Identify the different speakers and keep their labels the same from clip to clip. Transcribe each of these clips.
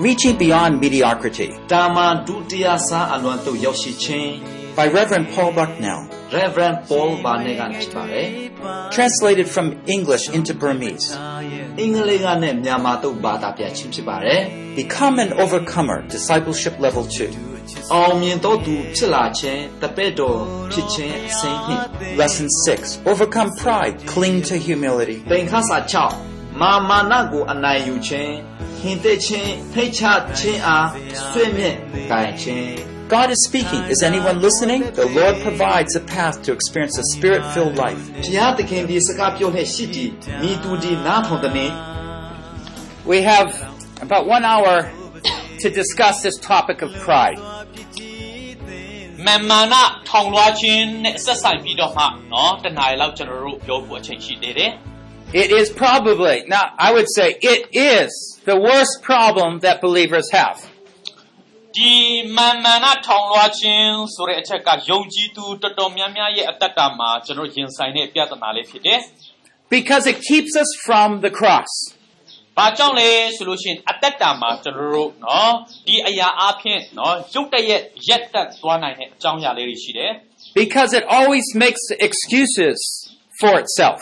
Speaker 1: Reaching Beyond Mediocrity
Speaker 2: တာမန်ဒုတိယစားအလွန်သို့ရောက်ရှိခြင်း
Speaker 1: by Reverend Paul Bucknell,
Speaker 2: Reverend Paul ဘာနေကဖြစ်ပါတယ်
Speaker 1: translated from English into Burmese.
Speaker 2: အင်္ဂလိပ်ကနဲ့မြန်မာသို့ဘာသာပြန်ခြင်းဖြစ်ပါတယ်
Speaker 1: Become an Overcomer, Discipleship Level 2.
Speaker 2: အောင်မြင်သောသူဖြစ်လာခြင်းတပည့်တော်ဖြစ်ခြင်းအစဉ်နှင့်
Speaker 1: Lesson 6 Overcome Pride, Cling to Humility.
Speaker 2: သင်္ခါစာ6 မာမာနကိုအနိုင်ယူခြင်းဟင်သက်ခြင်းဖိတ်ချခြင်းအားဆွေးမြဲဂိုင်ခြင်း
Speaker 1: God is speaking. Is anyone listening? The Lord provides a path to experience a spirit filled life.
Speaker 2: ဘုရားသခင်ဒီစကားပြောတဲ့ရှိတီမိတူဒီနားထောင်တဲ့နေ့
Speaker 1: We have about one hour to discuss this topic of pride.
Speaker 3: မာမာနထောင်လွှားခြင်းနဲ့ဆက်ဆိုင်ပြီးတော့မှเนาะတနားရီလောက်ကျွန်တော်တို့ပြောဖို့အချိန်ရှိသေးတယ်
Speaker 1: It is probably, now I would say it is the worst problem that believers have. Because it keeps us from the cross. Because it always makes excuses for itself.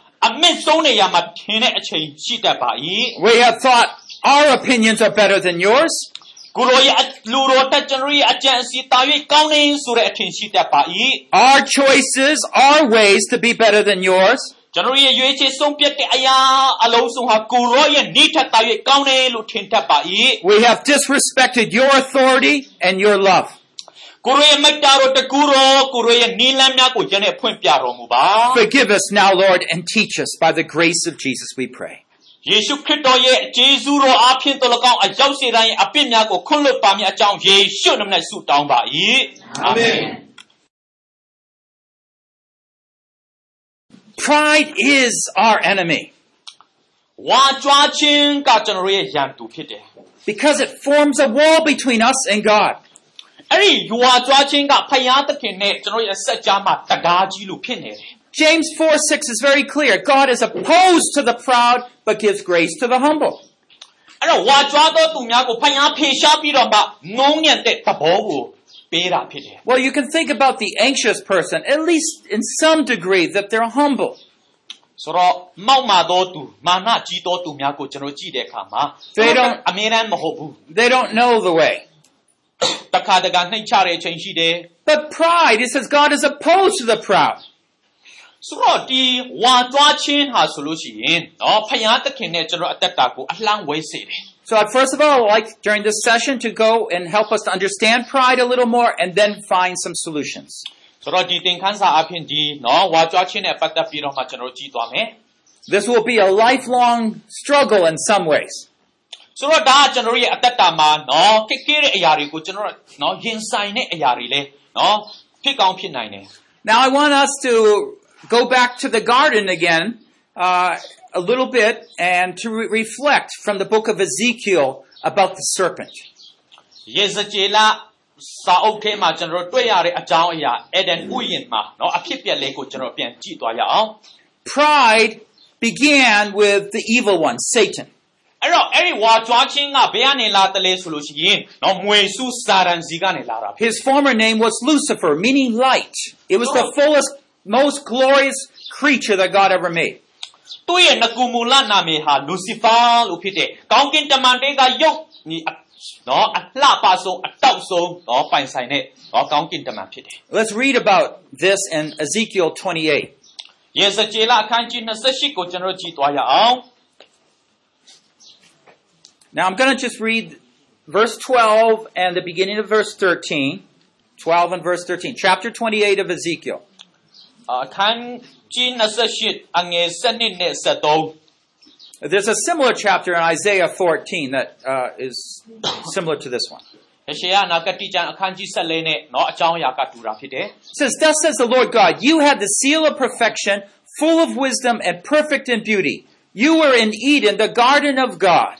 Speaker 3: အမင့်ဆုံးနေရာမှာထင်တဲ့အချိန်ရှိတတ်ပါ၏
Speaker 1: We have thought our opinions are better than yours.
Speaker 3: ကိုရောရဲ့လူတော်တက်ကျွန်တော်ရဲ့အကြံအစီတာ၍ကောင်းနေဆိုတဲ့အထင်ရှိတတ်ပါ၏
Speaker 1: Our choices, our ways to be better than yours.
Speaker 3: ကျွန်တော်ရဲ့ရွေးချယ်ဆုံးဖြတ်တဲ့အရာအလုံးစုံဟာကိုရောရဲ့နိထက်တာ၍ကောင်းတယ်လို့ထင်တတ်ပါ၏
Speaker 1: We have disrespected your authority and your love. Forgive us now, Lord, and teach us by the grace of Jesus, we pray.
Speaker 3: Amen.
Speaker 1: Pride is our enemy. Because it forms a wall between us and God.
Speaker 3: အဲ့ဒီဝါကြွားခြင်းကဖယားသခင်နဲ့ကျွန်တော်ရဲ့စัจ जा မှာတကားကြီးလို့ဖြစ်နေတယ်
Speaker 1: James 4 6 is very clear. God is opposed to the proud, but gives grace to the humble.
Speaker 3: အဲ့တော့ဝါကြွားသောသူများကိုဖယားဖေရှားပြီးတော့မှငုံညံ့တဲ့သဘောကိုပေးတာဖြစ်တယ်
Speaker 1: Well, you can think about the anxious person, at least in some degree, that they're humble.
Speaker 3: ဆိုတော့မောက်မာသောသူမာနကြီးသောသူများကိုကျွန်တော်ကြည့်တဲ့အခါမှာ
Speaker 1: they don't
Speaker 3: အမြဲတမ်းမဟုတ်ဘူး
Speaker 1: They don't know the way.
Speaker 3: တခါတခါနှိမ့်ချတဲ့အချိန်ရှိတယ်
Speaker 1: But pride, it says God is opposed to the proud.
Speaker 3: ဆိုတော့ဒီဝါကြွားခြင်းဟာဆိုလို့ရှိရင်နော်ဖယားသခင်နဲ့ကျွန်တော်အသက်တာကိုအလှမ်းဝဲစေတယ်
Speaker 1: So, I'd first of all, like during this session to go and help us to understand pride a little more and then find some solutions.
Speaker 3: ဆိုတော့ဒီသင်ခန်းစာအဖြစ်ဒီနော်ဝါကြွားခြင်းနဲ့ပတ်သက်ပြီးတော့မှကျွန်တော်ကြည့်သွားမယ်
Speaker 1: This will be a lifelong struggle in some ways.
Speaker 3: ဆိုတော့ဒါကကျွန်တော်ရဲ့အသက်တာမှာနော်ခက်ခဲတဲ့အရာတွေကိုကျွန်တော်နော်ရင်ဆိုင်တဲ့အရာတွေလဲနော်ဖြစ်ကောင်းဖြစ်နိုင်တယ်
Speaker 1: Now, I want us to go back to the garden again uh, a little bit and to re- reflect from the book of Ezekiel about the serpent.
Speaker 3: ယေဇကျေလစာအုပ်ထဲမှာကျွန်တော်တွေ့ရတဲ့အကြောင်းအရာအေဒန်ဥယျာဉ်မှာနော်အဖြစ်ပြက်လေးကိုကျွန်တော်ပြန်ကြည့်သွားရအောင်
Speaker 1: Pride began with the evil one, Satan.
Speaker 3: အဲ့တော့အဲ့ဒီဝါကြွားခြင်းကဘယ်ကနေလာတယ်လဲဆိုလို့ရှိရင်နော်မွေစုစာရန်စီကနေလာတာဖြစ်
Speaker 1: His former name was Lucifer, meaning light. It was the fullest, most glorious creature that God ever made.
Speaker 3: သူ့ရဲ့ငကူမူလနာမည်ဟာလူစီဖာလို့ဖြစ်တယ်။ကောင်းကင်တမန်တွေကယုတ်ဒီအနော်အလှပဆုံးအတောက်ဆုံးနော်ပိုင်ဆိုင်တဲ့နော်ကောင်းကင်တမန်ဖြစ်တယ်
Speaker 1: Let's read about this in Ezekiel 28.
Speaker 3: ။ယေဇကျေလအခန်းကြီး28ကိုကျွန်တော်ကြည့်သွားရအောင်
Speaker 1: Now I'm going to just read verse 12 and the beginning of verse 13. 12 and verse 13. Chapter 28 of Ezekiel. There's a similar chapter in Isaiah 14 that uh, is similar to this one. It says, Thus says the Lord God, You had the seal of perfection, full of wisdom and perfect in beauty. You were in Eden, the garden of God.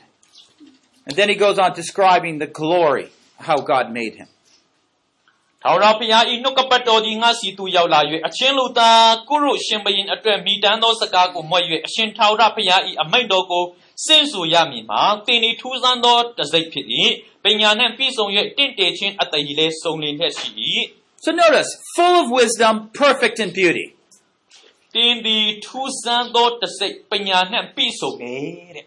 Speaker 1: And then he goes on describing the glory, how God made him.
Speaker 3: ထာဝရဘုရားဤနှုတ်ကပတ်တော်ကြီးငါစီသူရောက်လာ၍အချင်းလူသားကုရုရှင်ဘရင်အတွက်မိတမ်းသောစကားကိုမွက်၍အရှင်ထာဝရဘုရားဤအမိန့်တော်ကိုစင့်ဆိုရမည်မှာသင်ဤထူးဆန်းသောတစိတ်ဖြစ်၏ပညာနှင့်ပြည့်စုံ၍တင့်တယ်ခြင်းအတည်လည်းစုံလင်လျက်ရှိ၏
Speaker 1: So notice, full of wisdom, perfect in beauty.
Speaker 3: တင်းဒီထူးဆန်းသောတစိတ်ပညာနှင့်ပြည့်စုံတယ်တဲ့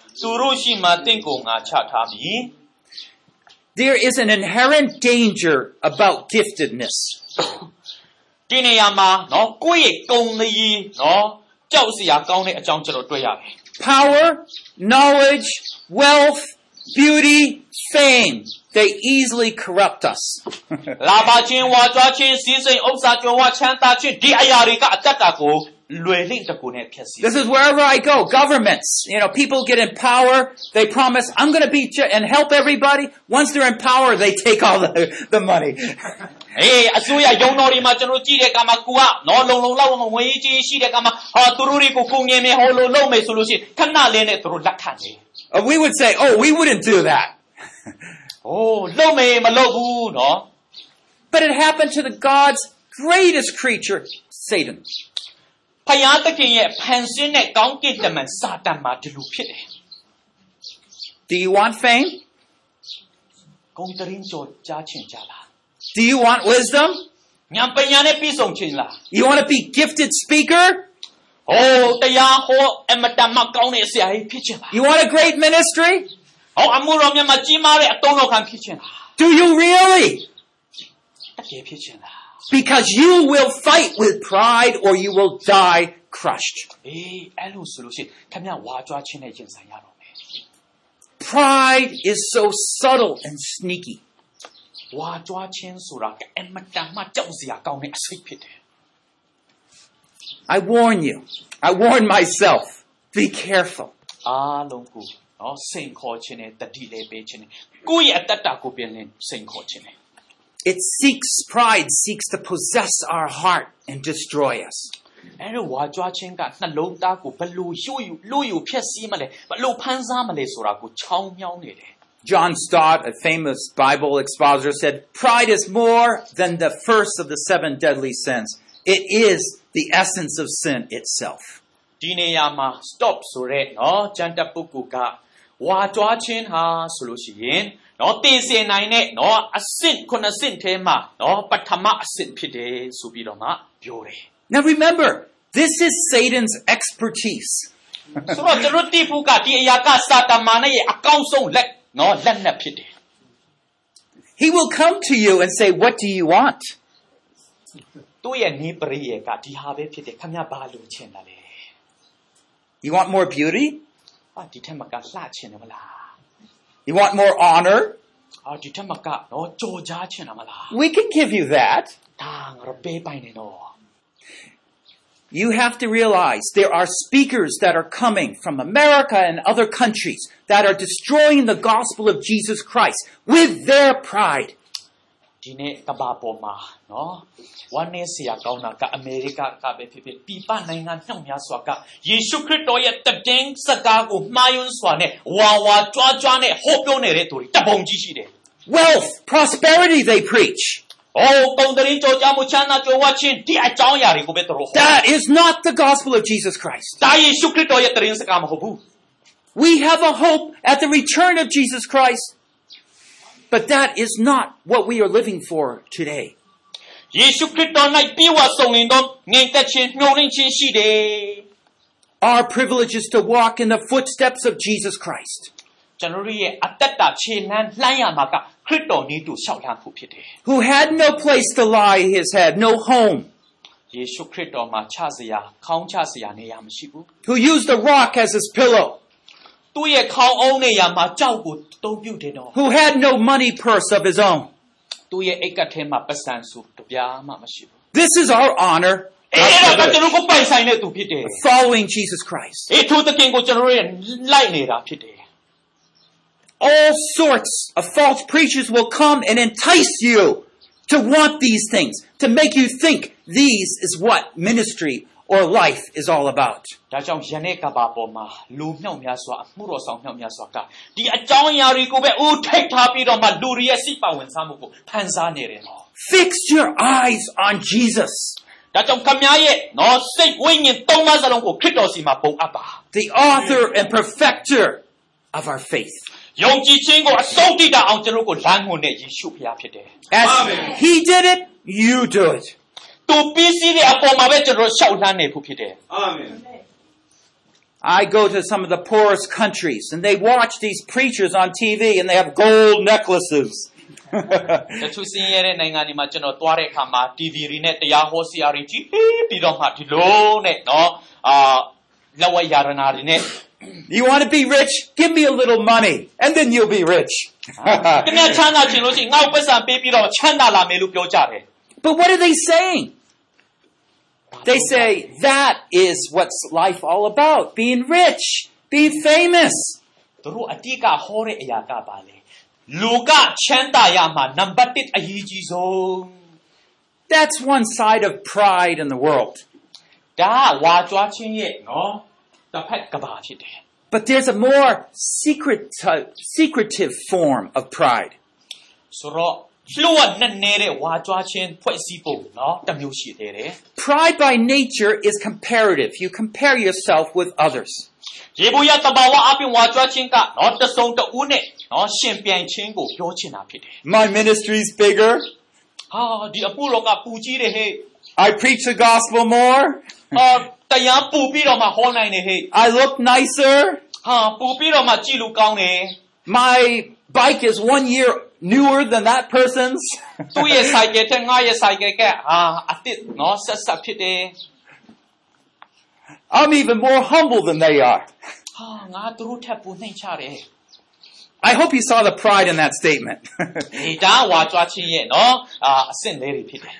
Speaker 3: သူတို့ရှိမှတင့်ကိုငါချထားမည်
Speaker 1: There is an inherent danger about giftedness.
Speaker 3: ဒီနေရာမှာနော်ကိုယ့်ရဲ့ကုံသီးနော်ကြောက်စရာကောင်းတဲ့အကြောင်းကျွန်တော်တွေ့ရတယ်
Speaker 1: Power, knowledge, wealth, beauty, fame, they easily corrupt us.
Speaker 3: လာပါခြင်းဝါကြွားခြင်းစီးစိမ်ဥစ္စာကြွယ်ဝချမ်းသာခြင်းဒီအရာတွေကအတ္တတာကို လွယ်လိမ့်တကူနဲ့ဖြစ်စီ
Speaker 1: This is wherever I go. Governments, you know, people get in power. They promise, I'm going to be ju- and help everybody. Once they're in power, they take all the, the money.
Speaker 3: အေးအစိုးရယုံတော်တွေမှာကျွန်တော်ကြည့်တဲ့အခါမှာကိုကနော်လုံလုံလောက်ငွေကြီးရှိတဲ့အခါမှာဟာသူတို့တွေကိုကုငင်မယ်ဟောလို့လုပ်မယ်ဆိုလို့ရှိရင်ခဏလေးနဲ့သူတို့လက်ခံတယ်
Speaker 1: Uh, we would say, oh, we wouldn't do that.
Speaker 3: ။အိုးလုပ်မယ်မလုပ်ဘူးနော်
Speaker 1: But it happened to the God's greatest creature, Satan. ။
Speaker 3: ဖယားသခင်ရဲ့ဖန်ဆင်းတဲ့ကောင်းကင်တမန်စာတန်မှာဒီလိုဖြစ်တယ်
Speaker 1: Do you want fame?
Speaker 3: ။ဂုံတရင်ကြော်ကြားချင်ကြလား
Speaker 1: Do you want wisdom?
Speaker 3: ။ညာပညာနဲ့ပြည့်စုံခြင်းလား
Speaker 1: You want to be gifted speaker?
Speaker 3: ။ဟိုးတရားဟောအမတန်မှကောင်းတဲ့ဆရာကြီးဖြစ်ခြင်းလား
Speaker 1: You want a great ministry?
Speaker 3: ။ဟောအမှုတော်မြတ်မှာကြီးမားတဲ့အတုံးတော်ခံဖြစ်ခြင်းလား
Speaker 1: Do you really?
Speaker 3: ။တကယ်ဖြစ်ခြင်းလား
Speaker 1: Because you will fight with pride or you will die crushed.
Speaker 3: ။အေးအဲ့လိုဆိုလို့ရှိရင်ခင်ဗျဝါကြွားခြင်းနဲ့ရင်ဆိုင်ရတော့မယ်
Speaker 1: Pride is so subtle and sneaky.
Speaker 3: ။ဝါကြွားခြင်းဆိုတာကအမတန်မှကြောက်စရာကောင်းတဲ့အစိတ်ဖြစ်တယ်
Speaker 1: I warn you. I warn myself. Be careful.
Speaker 3: ။အားလုံးကိုနော်စိန်ခေါ်ခြင်းနဲ့တတိလည်းပေးခြင်းနဲ့ကိုယ့်ရဲ့အတ္တတာကိုပြင်လင်းစိန်ခေါ်ခြင်းနဲ့
Speaker 1: It seeks, pride seeks to possess our heart and destroy us.
Speaker 3: အဲ့တော့ဝါကြွားခြင်းကနှလုံးသားကိုဘယ်လို့ယူယူလို့ယူဖြက်စီးမလဲဘယ်လို့ဖန်ဆားမလဲဆိုတာကိုချောင်းမြောင်းနေတယ်
Speaker 1: John Stott, a famous Bible expositor, said, Pride is more than the first of the seven deadly sins. It is the essence of sin itself.
Speaker 3: ဒီနေရာမှာ stop ဆိုတဲ့နော်ကျန်တဲ့ပုဂ္ဂိုလ်ကဝါကြွားခြင်းဟာဆိုလို့ရှိရင် နော်တည်စင်နိုင်တဲ့နော်အဆင့်ခုနှစ်ဆင့်ထဲမှာနော်ပထမအဆင့်ဖြစ်တယ်ဆိုပြီးတော့မှပြောတယ်
Speaker 1: Now remember, this is Satan's expertise.
Speaker 3: ဆိုတော့ကျွန်တော်တိဖို့ကဒီအရာကစာတမန်ရဲ့အကောင်းဆုံးလက်နော်လက်နက်ဖြစ်တယ်
Speaker 1: He will come to you and say, What do you want?
Speaker 3: သူ့ရဲ့နေပရိယေကဒီဟာပဲဖြစ်တယ်ခမရဘာလို့ချင်တယ်လဲ
Speaker 1: You want more beauty?
Speaker 3: အာဒီထက်မကလှချင်တယ်မလား
Speaker 1: you want more honor? We can give you that. You have to realize there are speakers that are coming from America and other countries that are destroying the gospel of Jesus Christ with their pride.
Speaker 3: ဒီနေ့ကဘာပေါ်မှာနော်ဝမ်းနေစရာကောင်းတာကအမေရိကကပဲဖြစ်ဖြစ်ပြည်ပနိုင်ငံနှောက်များစွာကယေရှုခရစ်တော်ရဲ့တည်င်းစကားကိုမှားယွင်းစွာနဲ့ဝါဝါကြွားကြွားနဲ့ဟောပြောနေတဲ့သူတွေတပုံကြီးရှိတယ်
Speaker 1: Wealth, prosperity they preach.
Speaker 3: ။အိုးပုံတရင်ကြောကြမှုချမ်းသာကြွယ်ဝခြင်းဒီအကြောင်းအရာတွေကိုပဲသူတို့ဟော
Speaker 1: That is not the gospel of Jesus Christ.
Speaker 3: ။ဒါယေရှုခရစ်တော်ရဲ့တည်င်းစကားမဟုတ်ဘူး
Speaker 1: We have a hope at the return of Jesus Christ. But that is not what we are living for today.
Speaker 3: ။ယေရှုခရစ်တော်၌ပြေဝဆုံလင်သောငြိမ်သက်ခြင်းနှုံးနှင်းခြင်းရှိတယ်
Speaker 1: Our privilege is to walk in the footsteps of Jesus Christ,
Speaker 3: ကျွန်တော်တို့ရဲ့အသက်တာခြေနှမ်းလှမ်းရမှာကခရစ်တော်နည်းတူလျှောက်လှမ်းဖို့ဖြစ်တယ်
Speaker 1: who had no place to lie his head, no home,
Speaker 3: ယေရှုခရစ်တော်မှာချစရာခေါင်းချစရာနေရာမရှိဘူး
Speaker 1: who used the rock as his pillow,
Speaker 3: သူ့ရဲ့ခေါင်းအုံးနေရာမှာကြောက်ကိုတုံးပြုတ်တယ်တော့
Speaker 1: who had no money purse of his own.
Speaker 3: သူ့ရဲ့အိတ်ကပ်ထဲမှာပတ်စံဆိုတပြားမှမရှိဘူး
Speaker 1: This is our honor
Speaker 3: အဲ့
Speaker 1: God
Speaker 3: ဒါက
Speaker 1: forbid,
Speaker 3: ကျွန်တော်ကိုပိုင်ဆိုင်တဲ့သူဖြစ်တယ်
Speaker 1: following Jesus Christ.
Speaker 3: အေးသူသခင်ကိုကျွန်တော်တို့ရဲ့လိုက်နေတာဖြစ်တယ်
Speaker 1: All sorts of false preachers will come and entice you to want these things, to make you think these is what ministry or life is all about.
Speaker 3: ဒါကြောင့်ယနေ့ကဘာပေါ်မှာလူမြောက်များစွာအမှုတော်ဆောင်မြောက်များစွာကဒီအကြောင်းအရာတွေကိုပဲဦးထိတ်ထားပြီးတော့မှလူတွေရဲ့စိတ်ပါဝင်စားမှုကိုဖန်ဆားနေတယ်နော်
Speaker 1: Fix your eyes on Jesus,
Speaker 3: ဒါကြောင့်ခမည်းရဲ့နော်စိတ်ဝိညာဉ်သုံးပါးစလုံးကိုခရစ်တော်စီမှာပုံအပ်ပါ
Speaker 1: the author and perfecter of our faith.
Speaker 3: ယုံကြည်ခြင်းကိုအဆုံးထိတာအောင်ကျွန်တော်တို့ကိုလမ်းညွှန်တဲ့ယေရှုဖခင်ဖြစ်တယ်
Speaker 1: As he did it, you do it.
Speaker 3: သူပြီးစီးတဲ့အပေါ်မှာပဲကျွန်တော်တို့ရှောက်လှမ်းနေဖို့ဖြစ်တယ်
Speaker 4: Amen.
Speaker 1: I go to some of the poorest countries and they watch these preachers on TV and they have gold necklaces.
Speaker 3: တချို့စင်းရဲတဲ့နိုင်ငံတွေမှာကျွန်တော်သွားတဲ့အခါမှာ TV တွေနဲ့တရားဟောဆရာတွေကြီးပြီးတော့မှဒီလိုနဲ့နော်အာလက်ဝဲယာရနာတွေနဲ့
Speaker 1: you want to be rich? Give me a little money and then you'll be rich.
Speaker 3: ခင်ဗျားချမ်းသာချင်လို့ရှိရင်ငါ့ကိုပတ်စံပေးပြီးတော့ချမ်းသာလာမယ်လို့ပြောကြတယ်
Speaker 1: but what are they saying? They say that is what's life all about. Being rich, be famous.
Speaker 3: သူတို့အတိတ်ကဟောတဲ့အရာကပါလေလူကချမ်းသာရမှာနံပါတ်1အရေးကြီးဆုံး
Speaker 1: That's one side of pride in the world.
Speaker 3: ဒါကဝါကြွားခြင်းရဲ့နော်တစ်ဖက်ကဘာဖြစ်တယ်
Speaker 1: But there's a more secret, secretive form of pride.
Speaker 3: ဆိုတော့
Speaker 1: Pride by nature is comparative. You compare yourself with others. My
Speaker 3: ministry is bigger.
Speaker 1: I preach the gospel more. I look nicer. My bike is one year newer than that person's.
Speaker 3: သူ့ရဲ့ဆိုင်ကယ်တဲ့ငါရဲ့ဆိုင်ကယ်ကဟာအစ်စ်နော်ဆက်ဆက်ဖြစ်တယ်
Speaker 1: I'm even more humble than they are.
Speaker 3: ဟာငါသူတို့ထက်ပူနှိမ့်ချတယ်
Speaker 1: I hope you saw the pride in that statement.
Speaker 3: ဒီဒါဝါကြွားခြင်းရဲ့နော်အာအဆင့်လေးတွေဖြစ်တယ်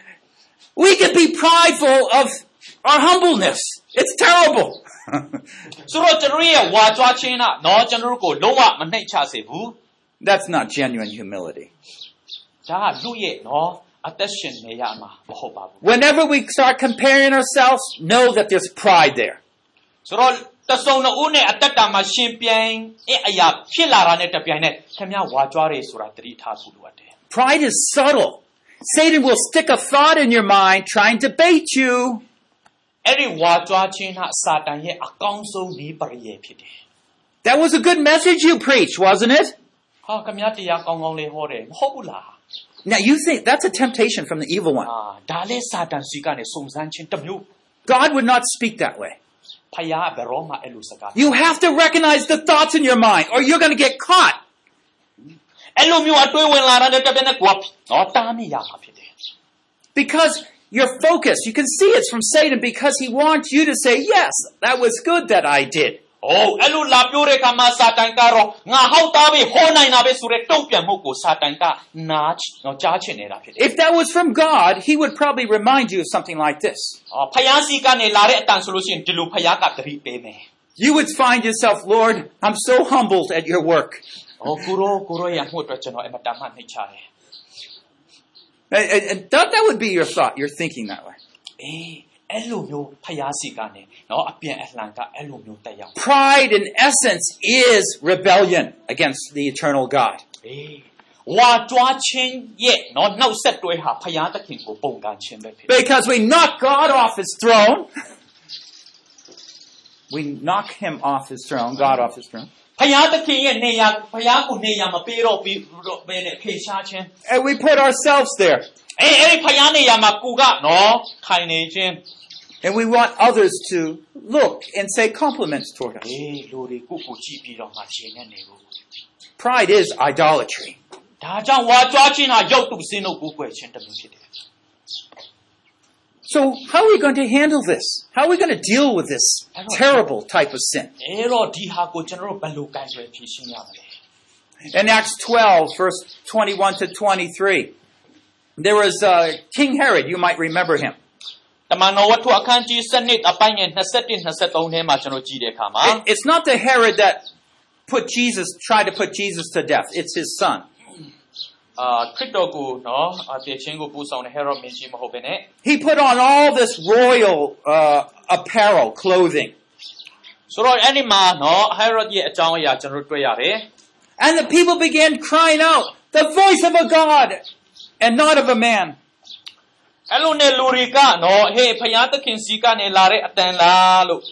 Speaker 1: we can be prideful of our humbleness. It's terrible.
Speaker 3: ဆိုတော့ကျွန်တော်ရဲ့ဝါကြွားခြင်းကနော်ကျွန်တော်တို့ကိုလုံးဝမနှိမ့်ချစေဘူး
Speaker 1: That's not genuine humility.
Speaker 3: ဒါကလူရဲ့နော်အသက်ရှင်နေရမှာမဟုတ်ပါဘူး
Speaker 1: Whenever we start comparing ourselves, know that there's pride there.
Speaker 3: ဆိုတော့တစုံတစ်ဦးနဲ့အသက်တာမှာရှင်ပြိုင်အရာဖြစ်လာတာနဲ့တပြိုင်နက်ခင်ဗျားဝါကြွားတယ်ဆိုတာသတိထားဖို့လိုအပ်တယ်
Speaker 1: Pride is subtle. Satan will stick a thought in your mind trying to bait you.
Speaker 3: အဲ့ဒီဝါကြွားခြင်းဟာစာတန်ရဲ့အကောင်းဆုံးနည်းပရိယေဖြစ်တယ်
Speaker 1: That was a good message you preached, wasn't it?
Speaker 3: ဟာခင်ဗျားတရားကောင်းကောင်းလေးဟောတယ်မဟုတ်ဘူးလား
Speaker 1: Now you think that's a temptation from the evil one.
Speaker 3: အာဒါလေးစာတန်စီကနေစုံစမ်းခြင်းတစ်မျိုး
Speaker 1: God would not speak that way.
Speaker 3: ဖယားဘယ်တော့မှအဲ့လိုစကား
Speaker 1: You have to recognize the thoughts in your mind or you're going to get caught.
Speaker 3: အဲ့လိုမျိုးအတွေးဝင်လာတဲ့တပြိုင်နက်ကိုတော့တားမိရမှာဖြစ်တယ်
Speaker 1: Because your focus, you can see it's from Satan because he wants you to say, yes, that was good that I did. ။
Speaker 3: အိုးအဲ့လိုလာပြောတဲ့အခါမှာစာတန်ကတော့ငါဟောက်သားပဲဟောနိုင်တာပဲဆိုတဲ့တုံ့ပြန်မှုကိုစာတန်ကနားတော့ကြားချင်နေတာဖြစ်တယ်
Speaker 1: If that was from God, he would probably remind you of something like this.
Speaker 3: ။အော်ဖယားစီကနေလာတဲ့အတန်ဆိုလို့ရှိရင်ဒီလိုဖယားကတတိပေးမယ်
Speaker 1: You would find yourself, Lord, I'm so humbled at your work.
Speaker 3: ။အော်ကိုရောကိုရောရမှုအတွက်ကျွန်တော်အမတန်မှနှိမ့်ချတယ်
Speaker 1: And, and- and that, that would be your thought. You're thinking that way.
Speaker 3: ။အေး အဲ့လိုမျိုးဖယားစီကနေနော်အပြန်အလှန်ကအဲ့လိုမျိုးတက်ရောက်
Speaker 1: Pride, in essence, is rebellion against the eternal God.
Speaker 3: ။အေးဝါကြွားခြင်းရဲ့နော်နောက်ဆက်တွဲဟာဖယားသခင်ကိုပုံကန်ခြင်းပဲဖြစ်တယ်
Speaker 1: Because we knock God off his throne. We knock him off his throne, God off his throne.
Speaker 3: ။ဖယားသခင်ရဲ့နေရာဖယားကိုနေရာမပေးတော့ပြီးတော့ဘယ်နဲ့ဖေရှားခြင်း
Speaker 1: And we put ourselves there.
Speaker 3: အေးအဲ့ဒီဖယားနေရာမှာကိုကနော်ထိုင်နေခြင်း
Speaker 1: And we want others to look and say compliments toward us. Pride is idolatry. So, how are we going to handle this? How are we going to deal with this terrible type of sin? In Acts 12, verse 21 to 23, there was uh, King Herod, you might remember him.
Speaker 3: တမန်တော်ဝတ္ထုအခန်းကြီး7အပိုင်းငယ်21 23ထဲမှာကျွန်တော်ကြည့်တဲ့အခါမှာ
Speaker 1: It- It's not the Herod that put Jesus, tried to put Jesus to death. It's his son.
Speaker 3: အာခရစ်တော်ကိုနော်အတည်ချင်းကိုပူဆောင်တဲ့ဟေရောမင်းကြီးမဟုတ်ဘဲနဲ့
Speaker 1: He put on all this royal uh, apparel, clothing.
Speaker 3: ဆိုတော့အဲ့ဒီမှာနော်ဟေရောရဲ့အကြောင်းအရာကျွန်တော်တို့တွေ့ရတယ်
Speaker 1: And the people began crying out, the voice of a God and not of a man.
Speaker 3: အဲ့လိုနဲ့လူတွေကနော်ဟေးဖယားသခင်စီကနေလာတဲ့အတန်လားလို့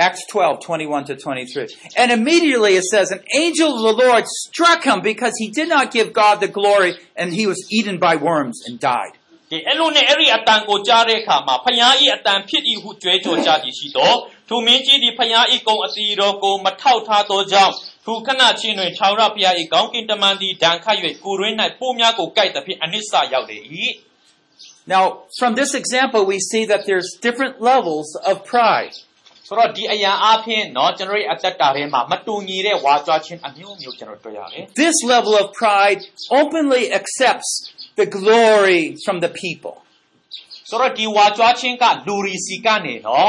Speaker 1: Acts 12, 21 to 23. And immediately it says, an angel of the Lord struck him because he did not give God the glory and he was eaten by worms and died.
Speaker 3: ဒီအဲ့လိုနဲ့အဲ့ဒီအတန်ကိုကြားတဲ့အခါမှာဖယားဤအတန်ဖြစ်ဤဟုကြွေးကြော်ကြသည်ရှိတော့သူမင်းကြီးဒီဖယားဤကုံအတီတော်ကိုမထောက်ထားသောကြောင့် သူခဏချင်းတွင်ခြောက်ရဖယားဤကောင်းကင်တမန်သည်ဒဏ်ခတ်၍ကိုရင်း၌ပိုးများကိုကြိုက်သဖြင့်အနစ်ဆရောက်လေ၏
Speaker 1: Now, from this example, we see that there's different levels of pride.
Speaker 3: ဆိုတော့ဒီအရာအဖြစ်เนาะကျွန်တော်ရဲ့အသက်တာထဲမှာမတူညီတဲ့ဝါကြွားခြင်းအမျိုးမျိုးကျွန်တော်တွေ့ရတယ်
Speaker 1: This level of pride openly accepts the glory from the people.
Speaker 3: ဆိုတော့ဒီဝါကြွားခြင်းကလူရီစီကနေเนาะ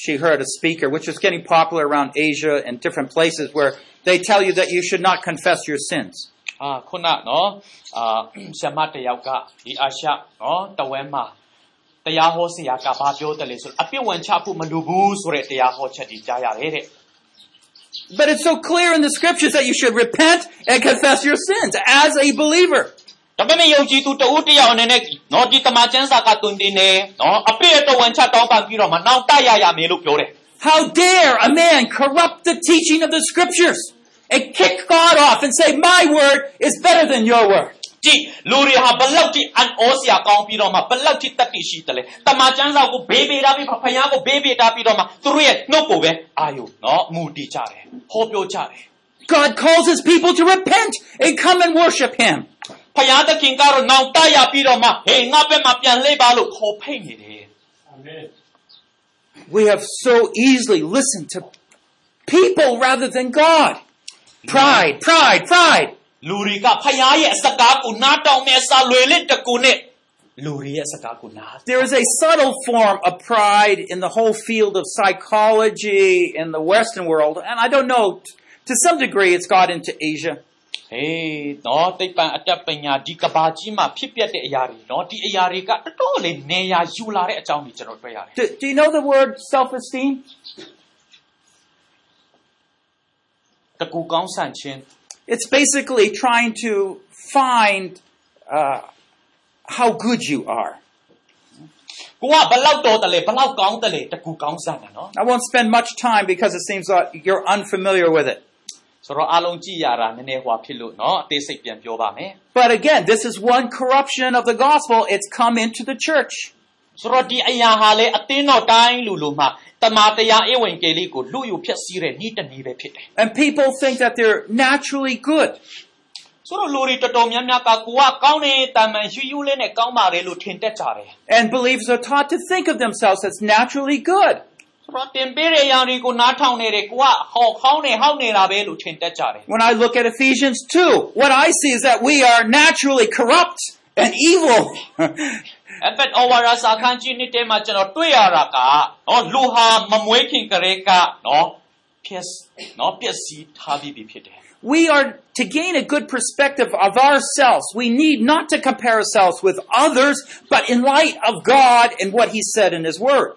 Speaker 1: she heard a speaker, which is getting popular around Asia and different places, where they tell you that you should not confess your sins.
Speaker 3: အာခုနနော်အာဆ iam မတစ်ယောက်ကဒီအာရှနော်တဝဲမှာတရားဟောဆရာကဘာပြောတယ်လဲဆိုအပြစ်ဝင်ချဖို့မလိုဘူးဆိုတဲ့တရားဟောချက်ကြီးကြားရတယ်တဲ့
Speaker 1: But it's so clear in the scriptures that you should repent and confess your sins as a believer.
Speaker 3: ဒါပေမဲ့ယုံကြည်သူတဦးတစ်ယောက်အနေနဲ့နော်ဒီတမန်ကျမ်းစာကတွင်တင်နေနော်အပြစ်အတော်ဝင်ချတောင်းပန်ပြီးတော့မနောက်တရရမယ်လို့ပြောတယ်
Speaker 1: How dare a man corrupt the teaching of the scriptures and kick God off and say, My word is better than your word.
Speaker 3: ကြည့်လူတွေဟာဘလောက်ထိအန်ဩစရာကောင်းပြီးတော့မှဘလောက်ထိတတ်သိရှိတယ်လဲတမန်ကျမ်းစာကိုဘေးဘေးထားပြီးဖယားကိုဘေးဘေးထားပြီးတော့မှသူတို့ရဲ့နှုတ်ကိုပဲအာယုနော်မူတည်ကြတယ်ဟောပြောကြတယ်
Speaker 1: God calls his people to repent and come and worship him.
Speaker 3: ဖယားသခင်ကတော့နောက်တရပြီးတော့မှဟေးငါဘက်မှာပြန်လှည့်ပါလို့ခေါ်ဖိတ်နေတယ်
Speaker 1: We have so easily listened to people rather than God. Pride, pride, pride.
Speaker 3: လူတွေကဖယားရဲ့စကားကိုနားတောင်မဲ့စာလွေလက်တကူနဲ့လူတွေရဲ့စကားကိုနား
Speaker 1: There is a subtle form of pride in the whole field of psychology in the Western world, and I don't know, to some degree it's got into Asia.
Speaker 3: ဟေးနော်သိပ္ပံအတတ်ပညာဒီကဘာကြီးမှာဖြစ်ပျက်တဲ့အရာတွေနော်ဒီအရာတွေကတော်တော်လေးနေရာယူလာတဲ့အကြောင်းတွေကျွန်တော်တွေ့ရတယ်
Speaker 1: Do, do you know the word self-esteem?
Speaker 3: တကူကောင်းဆန့်ခြင်း
Speaker 1: It's basically trying to find uh, how good you are.
Speaker 3: ကိုကဘလောက်တော်တယ်လဲဘလောက်ကောင်းတယ်လဲတကူကောင်းဆန့်တယ်နော်
Speaker 1: I won't spend much time because it seems like you're unfamiliar with it.
Speaker 3: ဆိုတော့အားလုံးကြည့်ရတာနည်းနည်းဟွာဖြစ်လို့နော်အသေးစိတ်ပြန်ပြောပါမယ်
Speaker 1: But again, this is one corruption of the gospel. It's come into the church.
Speaker 3: ဆိုတော့ဒီအရာဟာလေအတင်းတော်တိုင်းလူလူမှာတမာတရားဧဝံဂေလိကိုလူယူဖြစ်စီတဲ့ဤတနည်းပဲဖြစ်တယ်
Speaker 1: And people think that they're naturally good.
Speaker 3: ဆိုတော့လူတွေတော်တော်များများကကိုကကောင်းတယ်တာမန်ယူယူလေးနဲ့ကောင်းပါတယ်လို့ထင်တတ်ကြတယ်
Speaker 1: And believers are taught to think of themselves as naturally good.
Speaker 3: ဆိုတော့တင်ပေးတဲ့အရာတွေကိုနားထောင်နေတယ်ကိုကဟောခေါင်းနေဟောက်နေတာပဲလို့ထင်တတ်ကြတယ်
Speaker 1: When I look at Ephesians 2, what I see is that we are naturally corrupt and evil.
Speaker 3: အဖက်အော်ဝါရာစာခန်းကြီးနှစ်တဲမှာကျွန်တော်တွေ့ရတာကနော်လူဟာမမွေးခင်ကလေးကနော်ဖြစ်နော်ပျက်စီးထားပြီးပြီဖြစ်တယ်
Speaker 1: we are to gain a good perspective of ourselves. We need not to compare ourselves with others, but in light of God and what He said in His Word.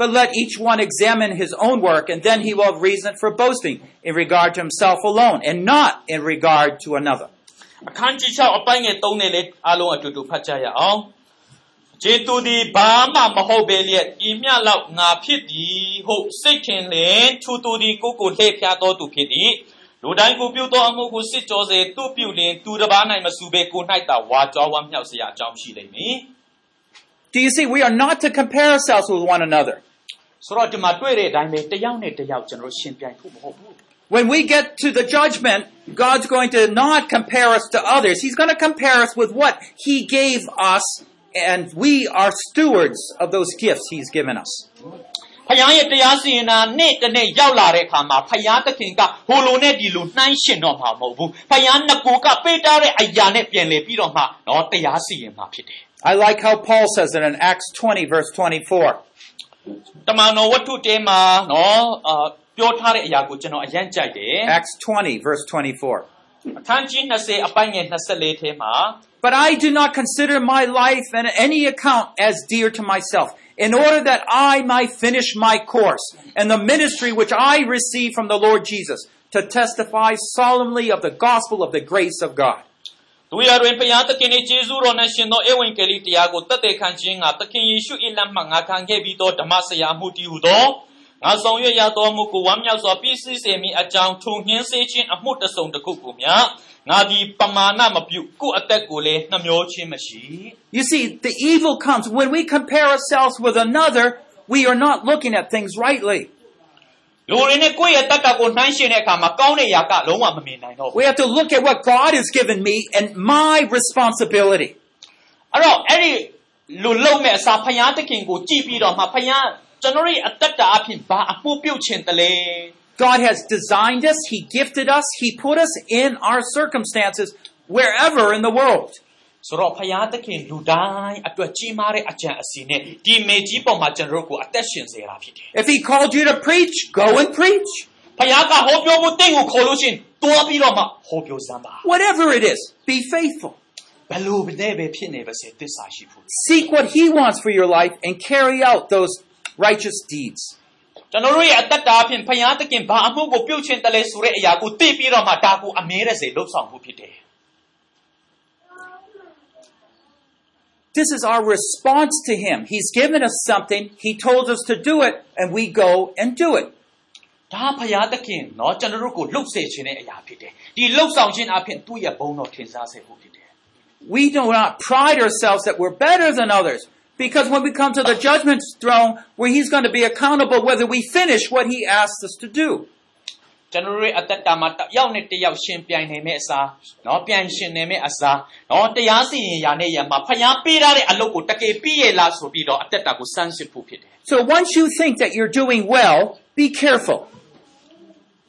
Speaker 1: but let each one examine his own work, and then he will have reason for boasting in regard to himself alone, and not in regard to another.
Speaker 3: အခန်းကြီး6အပိုင်းငယ်3နဲ့လည်းအားလုံးအတူတူဖတ်ကြရအောင်။ဂျေသူသည်ဘာမှမဟုတ်ပေလျက်ဤမြလောက်ငါဖြစ်သည်ဟုစိတ်ခင်လျင်သူသူသည်ကိုယ်ကိုလှည့်ဖျားတော်သူဖြစ်သည်။လူတိုင်းကိုပြုသောအမှုကိုစစ်ကြောစေသူပြုလျင်သူတစ်ပါး၌မဆူပေကို၌သာဝါကြောဝမ်းမြောက်စရာအကြောင်းရှိလိမ့်မည်။
Speaker 1: Do you see we are not to compare ourselves with one another?
Speaker 3: ဆိုတော့ဒီမှာတွေ့တဲ့အတိုင်းပဲတစ်ယောက်နဲ့တစ်ယောက်ကျွန်တော်တို့ရှင်ပြိုင်ဖို့မဟုတ်ဘူး
Speaker 1: When we get to the judgment, God's going to not compare us to others. He's going to compare us with what He gave us, and we are stewards of those gifts He's given us.
Speaker 3: ဖခင်ရဲ့တရားစီရင်တာနေ့တစ်နေ့ရောက်လာတဲ့အခါမှာဖခင်သခင်ကဟိုလိုနဲ့ဒီလိုနှိုင်းရှင်တော့မှာမဟုတ်ဘူးဖခင်ငကိုကပေးထားတဲ့အရာနဲ့ပြန်လည်ပြီးတော့မှတော့တရားစီရင်မှာဖြစ်တယ်
Speaker 1: I like how Paul says it in Acts 20, verse 24.
Speaker 3: တမန်တော်ဝတ္ထုတဲမှာနော်အာပြောထားတဲ့အရာကိုကျွန်တော်အရင်ကြိုက်တယ်
Speaker 1: Acts 20, verse 24.
Speaker 3: အခန်းကြီး20အပိုင်းငယ်24ထဲမှာ
Speaker 1: But I do not consider my life and any account as dear to myself, in order that I might finish my course and the ministry which I received from the Lord Jesus, to testify solemnly of the gospel of the grace of God.
Speaker 3: တို့ရတွင်ဖခင်သခင်၏ကျေးဇူးတော်နဲ့ရှင်သောဧဝံဂေလိတရားကိုတသက်ခံခြင်းငါသခင်ယေရှု၏လက်မှငါခံခဲ့ပြီးသောဓမ္မဆရာမှုတည်ဟူသောငါဆောင်ရွက်ရသောမှုကိုဝမ်းမြောက်စွာပြည့်စည်စေမည်အကြောင်းထုံနှင်းစေခြင်းအမှုတစ်စုံတစ်ခုကိုမြငါသည်ပမာဏမပြုကိုယ့်အသက်ကိုလည်းနှမျောခြင်းမရှိ
Speaker 1: You see, the evil comes when we compare ourselves with another, we are not looking at things rightly. We have to look at what God has given me and my responsibility.
Speaker 3: အဲ့တော့အဲ့ဒီလူလုံးမဲ့အစာဖယားသခင်ကိုကြည့်ပြီးတော့မှဖယားကျွန်တော်ရဲ့အသက်တာအဖြစ်ဘာအမှုပြုတ်ခြင်းတလဲ
Speaker 1: God has designed us, He gifted us, He put us in our circumstances wherever in the world.
Speaker 3: ဆိုတော့ဖယားသခင်လူတိုင်းအတွက်ကြီးမားတဲ့အကြံအစီနဲ့ဒီမေကြီးပေါ်မှာကျွန်တော်တို့ကိုအသက်ရှင်စေတာဖြစ်တယ်
Speaker 1: If He called you to preach, go and preach.
Speaker 3: ဖယားကဟောပြောဖို့တင့်ကိုခေါ်လို့ရှရင်တွားပြီးတော့မှဟောပြောစမ်းပါ
Speaker 1: Whatever it is, be faithful.
Speaker 3: ဘယ်လိုနဲ့ပဲဖြစ်နေပါစေသစ္စာရှိဖို့
Speaker 1: Seek what He wants for your life and carry out those righteous deeds.
Speaker 3: ကျွန်တော်တို့ရဲ့အသက်တာအဖြစ်ဖယားသခင်ဘာအမှုကိုပြုတ်ခြင်းတလဲဆိုတဲ့အရာကိုသိပြီးတော့မှဒါကိုအမြဲတစေလှုပ်ဆောင်ဖို့ဖြစ်တယ်
Speaker 1: This is our response to Him. He's given us something, He told us to do it, and we go and do it.
Speaker 3: ဒါဖယားသခင်เนาะကျွန်တော်တို့ကိုလှုပ်စေခြင်းတဲ့အရာဖြစ်တယ်ဒီလှုပ်ဆောင်ခြင်းအဖြစ်သူ့ရဲ့ဘုန်းတော်ထင်ရှားစေဖို့ဖြစ်တယ်
Speaker 1: We do not pride ourselves that we're better than others. Because when we come to the judgment throne, where He's going to be accountable whether we finish what He asked us to do.
Speaker 3: ကျွန်တော်တို့အသက်တာမှာတယောက်နဲ့တယောက်ရှင်ပြိုင်နေမယ့်အစားနော်ပြန်ရှင်နေမယ့်အစားနော်တရားစီရင်ရာနဲ့ရမှာဖျားပေးထားတဲ့အလုပ်ကိုတကယ်ပြည့်ရလားဆိုပြီးတော့အသက်တာကိုစမ်းစစ်ဖို့ဖြစ်တယ်
Speaker 1: So once you think that you're doing well be careful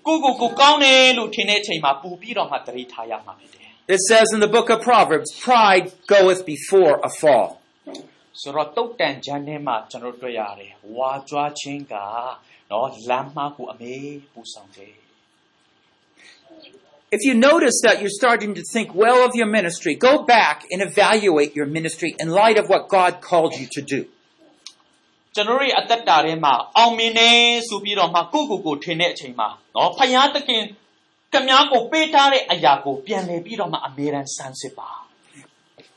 Speaker 3: ကိုကိုကိုကောင်းတယ်လို့ထင်တဲ့အချိန်မှာပူပြီးတော့မှတရိထားရမှာဖြစ်တယ်
Speaker 1: It says in the book of Proverbs pride goeth before a fall
Speaker 3: ဆိုတော့တုတ်တန်ချမ်းထဲမှာကျွန်တော်တွေ့ရတယ်ဝါကြွားခြင်းကနော်လမ်းမကိုအမေပူဆောင်တယ်
Speaker 1: if you notice that you're starting to think well of your ministry, go back and evaluate your ministry in light of what God called you to do.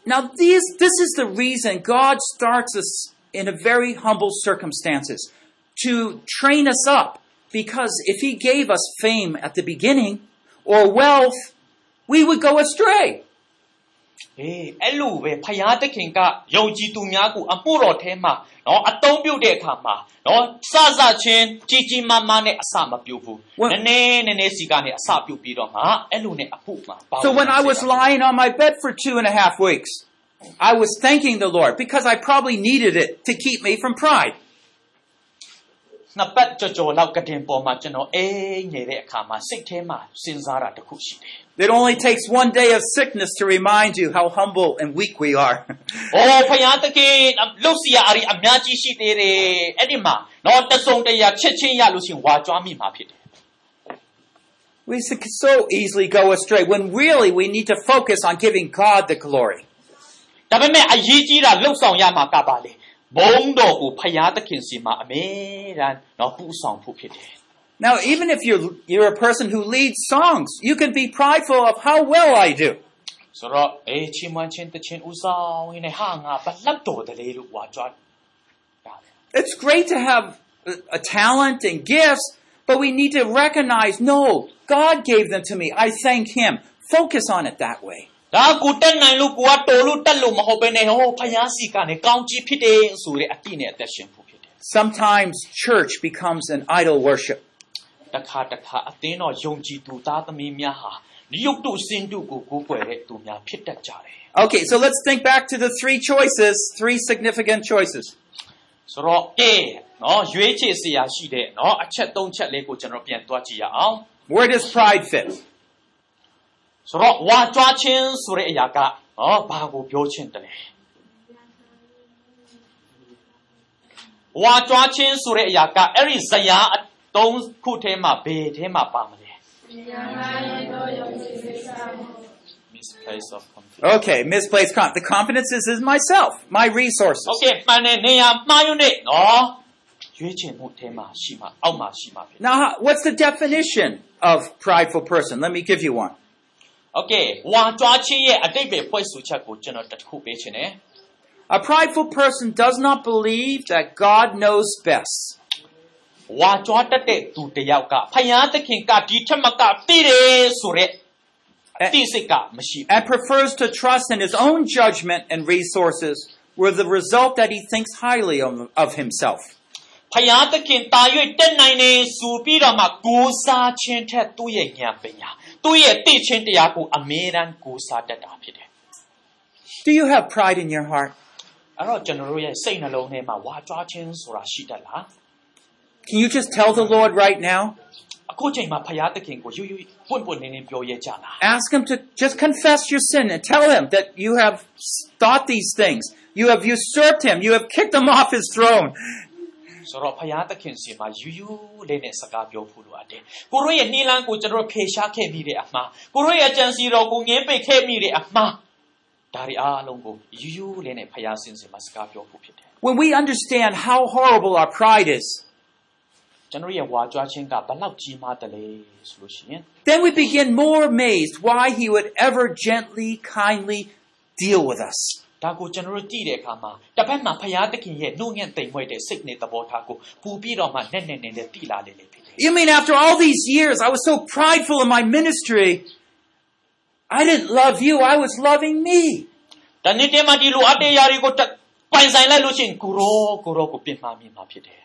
Speaker 1: Now this this is the reason God starts us in a very humble circumstances to train us up because if he gave us fame at the beginning or wealth, we would go astray.
Speaker 3: Eh,
Speaker 1: so when I was lying on my bed for two and a half weeks I was thanking the Lord because I probably needed it to keep me from pride
Speaker 3: နှစ်ပတ်ကြော်ကြော်လောက်ကတင်ပေါ်မှာကျွန်တော်အိမ်နေတဲ့အခါမှာစိတ်ထဲမှာစဉ်းစားတာတစ်ခုရှိတယ်
Speaker 1: It only takes one day of sickness to remind you how humble and weak we are.
Speaker 3: ။အော်ဖယားတခင်လုတ်စီရအရီအများကြီးရှိသေးတယ်။အဲ့ဒီမှာတော့တဆုံတရာချက်ချင်းရလို့ရှရင်ဝါကြွားမိမှာဖြစ်တယ်
Speaker 1: We so easily go astray when really we need to focus on giving God the glory.
Speaker 3: ။ဒါပေမဲ့အရေးကြီးတာလှုပ်ဆောင်ရမှာကပါလေ။ ဘုံတော်ကိုဖယားတခင်စီမှာအမေတမ်းတော့ပူဆောင်ဖို့ဖြစ်တယ်
Speaker 1: Now, even if you're, you're a person who leads songs, you can be prideful of how well I do.
Speaker 3: ။ဆိုတော့အေးချီးမွမ်းခြင်းတခြင်းဥဆောင်ရင်းနဲ့ဟာငါဘလက်တော်တလေလို့ဝါကြွားတာလေ
Speaker 1: It's great to have a, a talent and gifts, but we need to recognize, no, God gave them to me. I thank Him. Focus on it that way. ။
Speaker 3: ဒါကိုတက်နိုင်လို့ကိုကတော်လို့တက်လို့မဟုတ်ဘဲနဲ့ဟောဖယားစီကနေကောင်းကြီးဖြစ်တယ်ဆိုတဲ့အတိနဲ့အသက်ရှင်ဖို့ဖြစ်တယ်
Speaker 1: Sometimes church becomes an idol worship.
Speaker 3: ။တခါတခါအသင်းတော်ယုံကြည်သူသားသမီးများဟာဒီယုတ်တုစင်တုကိုကိုးကွယ်တဲ့သူများဖြစ်တတ်ကြတယ်
Speaker 1: Okay, so let's think back to the three choices, three significant choices.
Speaker 3: ။ဆိုတော့အေးနော်ရွေးချယ်စရာရှိတဲ့နော်အချက်၃ချက်လေးကိုကျွန်တော်ပြန်တွားကြည့်ရအောင်
Speaker 1: Where does pride fit? ။
Speaker 3: ဆိုတော့ဝါကြွားခြင်းဆိုတဲ့အရာကနော်ဘာကိုပြောခြင်းတလဲ။ဝါကြွားခြင်းဆိုတဲ့အရာကအဲ့ဒီဇယားအသုံးခုထဲမှာဘယ်ထဲမှာပါမလဲ။ misplace of confidence
Speaker 1: Okay, misplaced confidence. The confidence is in myself, my resources. ။
Speaker 3: Okay မှန်တယ်နေရာမှားယွင်းတဲ့နော်ရွေးချယ်မှုထဲမှာရှိမှအောက်မှာရှိမှဖြစ်တယ်
Speaker 1: Now, how- what's the definition of prideful person? Let me give you one. ။
Speaker 3: Okay ဝါကြွားခြင်းရဲ့အတိတ်ပဲဖွဲ့ဆိုချက်ကိုကျွန်တော်တစ်ခုပေးချင်တယ်
Speaker 1: A prideful person does not believe that God knows best.
Speaker 3: ။ဝါကြွားတတ်တဲ့သူတစ်ယောက်ကဖယားသခင်ကဒီထက်မကသိတယ်ဆိုတဲ့အသိစိတ်ကမရှိဘူး
Speaker 1: and prefers to trust in his own judgment and resources with the result that he thinks highly of, of himself.
Speaker 3: ဖယားသခင်တာ၍တက်နိုင်နေဆိုပြီးတော့မှကိုးစားခြင်းထက်သူ့ရဲ့ဉာဏ်ပညာ သူ့ရဲ့သိခြင်းတရားကိုအမြဲတမ်းကိုးစားတတ်တာဖြစ်တယ်
Speaker 1: Do you have pride in your heart?
Speaker 3: ။အဲ့တော့ကျွန်တော်တို့ရဲ့စိတ်နှလုံးထဲမှာဝါကြွားခြင်းဆိုတာရှိတတ်လား
Speaker 1: Can you just tell the Lord right now?
Speaker 3: ။အခုချိန်မှာဖယားသခင်ကိုယူယူပွင့်ပွင့်နေနေပြောရဲကြလား
Speaker 1: Ask him to just confess your sin and tell him that you have thought these things. You have usurped him. You have kicked him off his throne. ။
Speaker 3: ဆိုတော့ဖယားသခင်စီမှာယူယူလေးနဲ့စကားပြောဖို့လိုအပ်တယ်။ကိုတို့ရဲ့နှီးလန်းကိုကျွန်တော်တို့ဖေရှားခဲ့မိတဲ့အမှားကိုတို့ရဲ့ကြံစီတော်ကိုငင်းပိတ်ခဲ့မိတဲ့အမှားဒါတွေအားလုံးကိုယူယူလေးနဲ့ဖယားစင်စီမှာစကားပြောဖို့ဖြစ်တယ်
Speaker 1: When we understand how horrible our pride is,
Speaker 3: ။ကျွန်တော်ရဲ့ဝါကြွားခြင်းကဘလောက်ကြီးမားတယ်လဲဆိုလို့ရှိရင်
Speaker 1: then we begin more amazed why he would ever gently, kindly deal with us.
Speaker 3: ဒါကိုကျွန်တော်တို့ကြည့်တဲ့အခါမှာတစ်ဖက်မှာဖယားသခင်ရဲ့နှုတ်ညံ့တိမ်မွေ့တဲ့စိတ်နဲ့သဘောထားကိုပူပြီးတော့မှနဲ့နဲ့နဲ့နဲ့တိလာလေလေဖြစ်တယ်
Speaker 1: You mean after all these years, I was so prideful in my ministry, I didn't love you, I was loving me.
Speaker 3: ။ဒါနဲ့တည်းမှဒီလိုအတေးရာတွေကိုတက်ပိုင်ဆိုင်လိုက်လို့ရှိရင်ကိုရောကိုရောကိုပြင်မှာမြင်မှာဖြစ်တယ်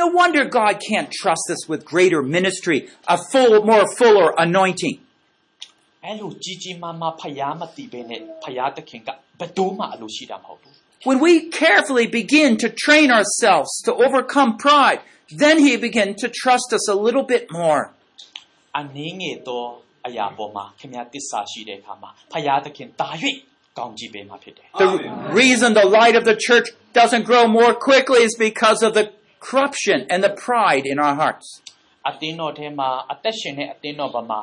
Speaker 1: No wonder God can't trust us with greater ministry, a full, more fuller anointing.
Speaker 3: ။အဲလိုကြီးကြီးမားမားဖယားမသိဘဲနဲ့ဖယားသခင်က ဘယ်တော့မှအလိုရှိတာမဟုတ်ဘူး
Speaker 1: When we carefully begin to train ourselves to overcome pride, then He begins to trust us a little bit more.
Speaker 3: ။အနည်းငယ်သောအရာပေါ်မှာခင်ဗျားတစ္ဆာရှိတဲ့အခါမှာဖယားသခင်တာ၍ကောင်းကြည့်ပေးမှာဖြစ်တယ်
Speaker 1: The reason the light of the church doesn't grow more quickly is because of the corruption and the pride in our hearts.
Speaker 3: ။အတင်းတော်ထဲမှာအသက်ရှင်တဲ့အတင်းတော်ဘာမှာ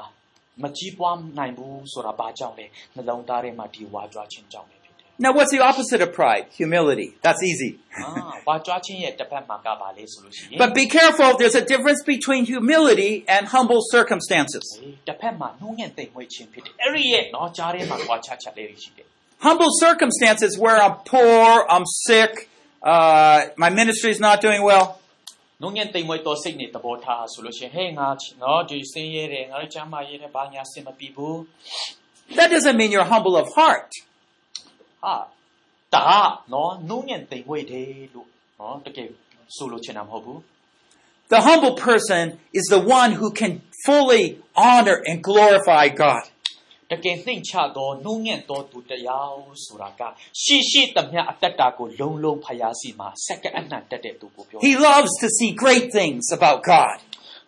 Speaker 3: မကြီးပွားနိုင်ဘူးဆိုတာဘာကြောင့်လဲနှလုံးသားထဲမှာဒီဝါကြွားခြင်းကြောင့်ပဲဖြစ်တယ်
Speaker 1: Now, what's the opposite of pride? Humility. That's easy.
Speaker 3: ။အာဝါကြွားခြင်းရဲ့တစ်ဖက်မှာကပါလေဆိုလို့ရှိရင်
Speaker 1: But be careful, there's a difference between humility and humble circumstances.
Speaker 3: တစ်ဖက်မှာနှုံးညံ့သိမ်မွေ့ခြင်းဖြစ်တယ်။အဲ့ဒီရဲ့တော့ကြားထဲမှာကြွားချချက်လေးတွေရှိတယ်
Speaker 1: Humble circumstances where I'm poor, I'm sick, uh, my ministry is not doing well.
Speaker 3: ။နှုံးညံ့သိမ်မွေ့သောစိတ်နဲ့သဘောထားဆိုလို့ရှိရင်ဟဲ့ငါနော်ဒီစင်းရဲတယ်ငါတို့ချမ်းသာရဲတယ်ဘာညာစင်မပြီးဘူး
Speaker 1: That doesn't mean you're humble of heart. ။
Speaker 3: ဟာဒါနော်နှုံးညံ့သိမ်မွေ့တယ်လို့နော်တကယ်ဆိုလို့ချင်တာမဟုတ်ဘူး
Speaker 1: The humble person is the one who can fully honor and glorify God. ။
Speaker 3: တကယ်နှိမ်ချသောနှုံးညံ့သောသူတစ်ယောက်ဆိုတာကရှိရှိသမျှအတ္တတာကိုလုံလုံဖျားစီမှာစက္ကအနှံ့တက်တဲ့သူကိုပြော
Speaker 1: He loves to see great things about God.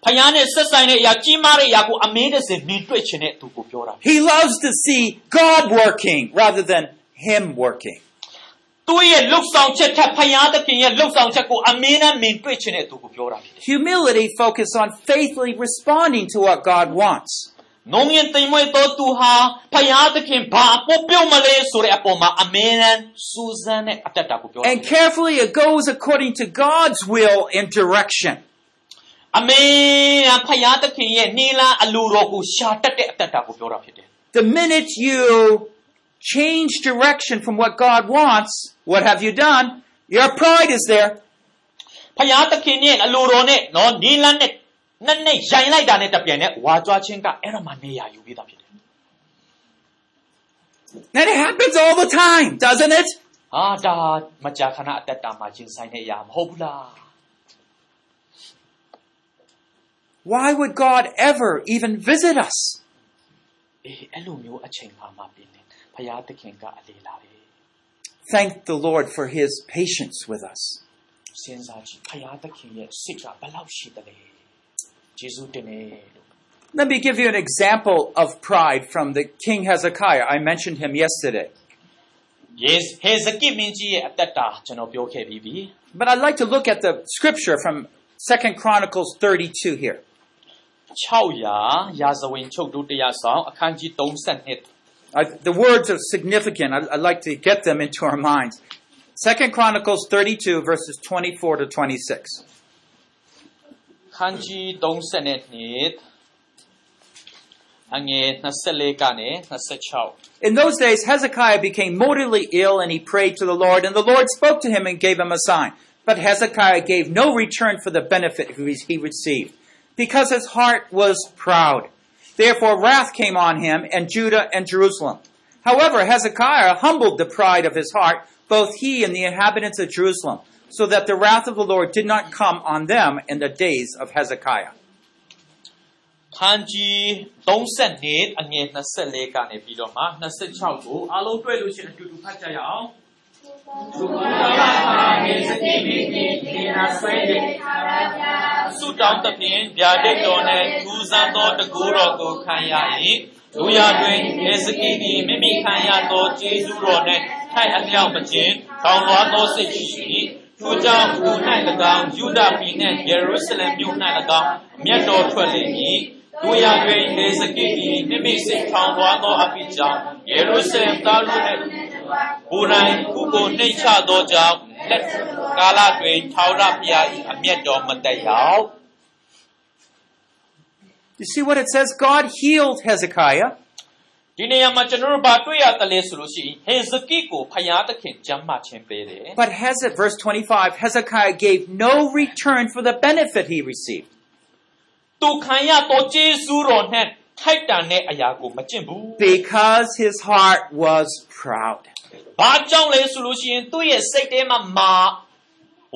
Speaker 3: ဖျားနဲ့ဆက်ဆိုင်တဲ့အရာကြီးမားတဲ့အရာကိုအမင်းတစ်စင်မြင်တွေ့ခြင်းတဲ့သူကိုပြောတာ
Speaker 1: He loves to see God working rather than Him working.
Speaker 3: သူ့ရဲ့လှုပ်ဆောင်ချက်ထက်ဖျားသခင်ရဲ့လှုပ်ဆောင်ချက်ကိုအမင်းနဲ့မြင်တွေ့ခြင်းတဲ့သူကိုပြောတာဖြစ်တယ်
Speaker 1: Humility focuses on faithfully responding to what God wants.
Speaker 3: ။နှုံးညံ့တိမ်မွေ့သောသူဟာဖျားသခင်ဘာပို့ပြုတ်မလဲဆိုတဲ့အပေါ်မှာအမင်းနဲ့စူးစမ်းတဲ့အတ္တတာကိုပြောတာ
Speaker 1: And carefully it goes according to God's will and direction.
Speaker 3: အမင်းကဖယားသခင်ရဲ့နီလာအလိုတော်ကိုရှာတတ်တဲ့အတ္တတာကိုပြောတာဖြစ်တယ်
Speaker 1: The minute you change direction from what God wants, what have you done? Your pride is there.
Speaker 3: ။ဖယားသခင်ရဲ့အလိုတော်နဲ့နော်နီလာနဲ့နဲ့နဲ့ရိုင်လိုက်တာနဲ့တပြိုင်နက်ဝါကြွားခြင်းကအဲ့ဒါမှနေရာယူပြီးသားဖြစ်တယ်
Speaker 1: And it happens all the time, doesn't it?
Speaker 3: ။ဟာဒါမကြာခဏအတ္တတာမှာရင်ဆိုင်တဲ့အရာမဟုတ်ဘူးလား
Speaker 1: Why would God ever even visit us?
Speaker 3: ။အေးအဲ့လိုမျိုးအချိန်ခါမှာပြင်းတယ်။ ဖယားသခင်ကအလေလာတယ်
Speaker 1: Thank the Lord for his patience with us.
Speaker 3: ။စဉ်းစားကြည့်ဖယားသခင်ရဲ့စိတ်ကဘယ်လောက်ရှိသလဲ။ယေရှုတင်တယ်လို့
Speaker 1: Let me give you an example of pride from the King Hezekiah. I mentioned him yesterday.
Speaker 3: Yes ဟေဇကိမင်းကြီးရဲ့အတ္တတာကျွန်တော်ပြောခဲ့ပြီးပြီ။
Speaker 1: But I'd like to look at the scripture from 2 Chronicles 32 here.
Speaker 3: 600ရာဇဝင်ချုပ်တို့တရားဆောင်အခန်းကြီး32
Speaker 1: The words are significant. I, I like to get them into our minds. Second Chronicles 32 verses 24 to 26.
Speaker 3: 한지
Speaker 1: in those days, Hezekiah became mortally ill and he prayed to the Lord, and the Lord spoke to him and gave him a sign. But Hezekiah gave no return for the benefit he received, because his heart was proud. Therefore, wrath came on him and Judah and Jerusalem. However, Hezekiah humbled the pride of his heart, both he and the inhabitants of Jerusalem, so that the wrath of the Lord did not come on them in the days of Hezekiah.
Speaker 3: ခန်းကြီး32အငယ်24ကနေပြီးတော့မှ26ကိုအားလုံးတွေ့လို့ရှိရင်အတူတူဖတ်ကြရအောင် ဆုတောင်းသဖြင့်ဗျာဒိတ်တော်နှင့်ထူးဆန်းသောတကူတော်ကိုခံရ၏တို့ရတွင်ယေစကိသည်မိမိခံရသောကျေးဇူးတော်နှင့်ထိုက်အလျောက်မခြင်းကောင်းသောသောစိတ်ရှိ၏ထိုကြောင့်သူ၌၎င်းယူဒပြည်နှင့်ယေရုရှလင်မြို့၌၎င်းအမျက်တော်ထွက်လိမ့်မည်တို့ရတွင်ယေစကိသည်မိမိစိတ်ထောင်သွားသောအဖြစ်ကြောင့်ယေရုရှလင်သားတို့နှင့်ကိုယ်တိုင်ခုကိုနှိမ့်ချသောကြောင့် လက်ကာလတွင်ထာဝရဘုရား၏အမျက်တော်မတက်ရောက်
Speaker 1: You see what it says? God healed Hezekiah.
Speaker 3: ဒီနေရာမှာကျွန်တော်တို့ဘာတွေ့ရတယ်လဲဆိုလို့ရှိရင်ဟေဇကိကိုဖျားသခင်ကြမ်းမှခြင်းပေးတယ်
Speaker 1: But Heze- verse 25, Hezekiah gave no return for the benefit he received.
Speaker 3: သူခံရသောကျေးဇူးတော်နဲ့ထိုက်တန်တဲ့အရာကိုမကျင့်ဘူး
Speaker 1: because his heart was proud.
Speaker 3: ဘာကြောင့်လဲဆိုလို့ရှိရင်သူ့ရဲ့စိတ်ထဲမှာမာ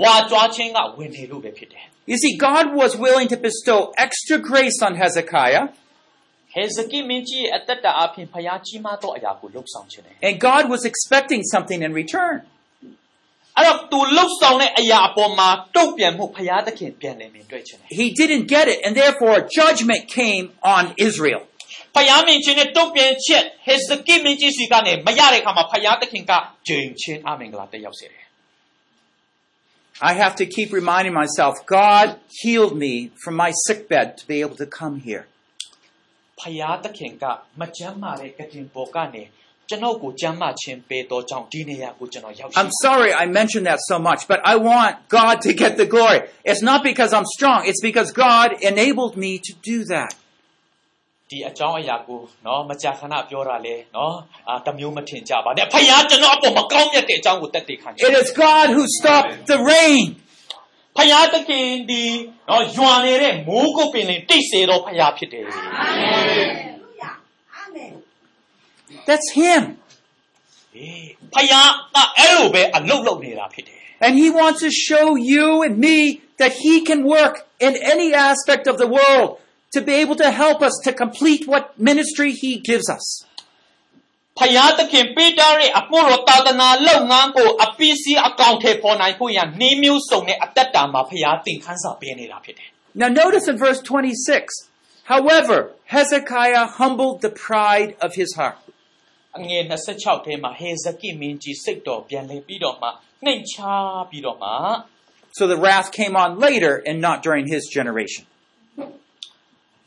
Speaker 3: ဝါကြွားခြင်းကဝင်နေလို့ပဲဖြစ်တယ်
Speaker 1: You see, God was willing to bestow extra grace on Hezekiah,
Speaker 3: ဟေဇကိမင်းကြီးရဲ့အသက်တာအပြင်ဖျားကြီးမားသောအရာကိုလှုပ်ဆောင်ခြင်းတယ်
Speaker 1: and God was expecting something in return.
Speaker 3: အဲ့တော့သူလှုပ်ဆောင်တဲ့အရာအပေါ်မှာတုတ်ပြန်မှုဖျားသခင်ပြန်လည်မြင်တွေ့ခြင်းတယ်
Speaker 1: He didn't get it, and therefore judgment came on Israel.
Speaker 3: ဖယားမင်းချင်းနဲ့တုတ်ပြန်ချက်ဟေဇကိမင်းကြီးစီကနေမရတဲ့အခါမှာဖယားသခင်ကဂျိန်ချင်းအမင်္ဂလာတက်ရောက်စေတယ်
Speaker 1: I have to keep reminding myself, God healed me from my sickbed to be able to come here.
Speaker 3: ဖယားသခင်ကမကြမ်းမာတဲ့ကတင်ပေါ်ကနေကျွန်တော်ကိုကြမ်းမာခြင်းပေးတော့ကြောင့်ဒီနေရာကိုကျွန်တော်ရောက်ရှိ
Speaker 1: I'm sorry I mentioned that so much, but I want God to get the glory. It's not because I'm strong, it's because God enabled me to do that.
Speaker 3: ဒီအကြောင်းအရာကိုနော်မကြာခဏပြောတာလေနော်အာတမျိုးမထင်ကြပါနဲ့ဖယားကျွန်တော်အပေါ်မကောင်းမြတ်တဲ့အကြောင်းကိုတက်တည်ခံတယ်
Speaker 1: It is God who stopped the rain.
Speaker 3: ဖယားသခင်ဒီနော်ယွာနေတဲ့မိုးကုတ်ပင်လင်တိတ်စေတော့ဖယားဖြစ်တယ်
Speaker 1: That's Him.
Speaker 3: အေးဖယားကအဲ့လိုပဲအလုတ်လုတ်နေတာဖြစ်တယ်
Speaker 1: And He wants to show you and me that He can work in any aspect of the world to be able to help us to complete what ministry He gives us.
Speaker 3: ဖယားသခင်ပေးထားတဲ့အမှုတော်သာသနာလုပ်ငန်းကိုအပစ္စည်းအကောင့်ထဲပေါ်နိုင်ဖို့ရန်နှင်းမျိုးစုံနဲ့အသက်တာမှာဖယားသင်ခန်းစာပေးနေတာဖြစ်တယ်
Speaker 1: Now notice in verse 26, however, Hezekiah humbled the pride of his heart.
Speaker 3: အငယ်26ထဲမှာဟေဇကိမင်းကြီးစိတ်တော်ပြန်လဲပြီးတော့မှနှိမ်ချပြီးတော့မှ
Speaker 1: So the wrath came on later and not during his generation.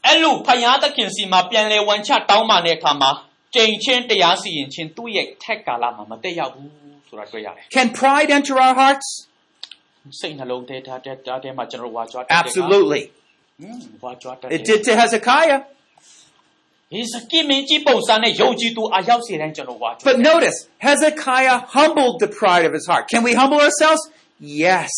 Speaker 3: အဲ့လိုဖယားသခင်စီမှာပြန်လဲဝန်ချတောင်းပန်တဲ့အခါမှာကြိမ်ချင်းတရားစီရင်ချင်းသူ့ရဲ့ထက်ကာလမှာမတက်ရောက်ဘူးဆိုတာတွေ့ရတယ်
Speaker 1: Can pride enter our hearts?
Speaker 3: စိတ်နှလုံးထဲထားတဲ့ကြားထဲမှာကျွန်တော်တို့ဝါကြွားတတ်တယ်က
Speaker 1: Absolutely.
Speaker 3: ဟွန်းဝါကြွားတတ်
Speaker 1: It
Speaker 3: တယ်
Speaker 1: did to Hezekiah.
Speaker 3: ဟေဇကိမင်းကြီးပုံစံနဲ့ယုံကြည်သူအရောက်စေတိုင်းကျွန်တော်ဝါကြွား
Speaker 1: But notice, Hezekiah humbled the pride of his heart. Can we humble ourselves? Yes.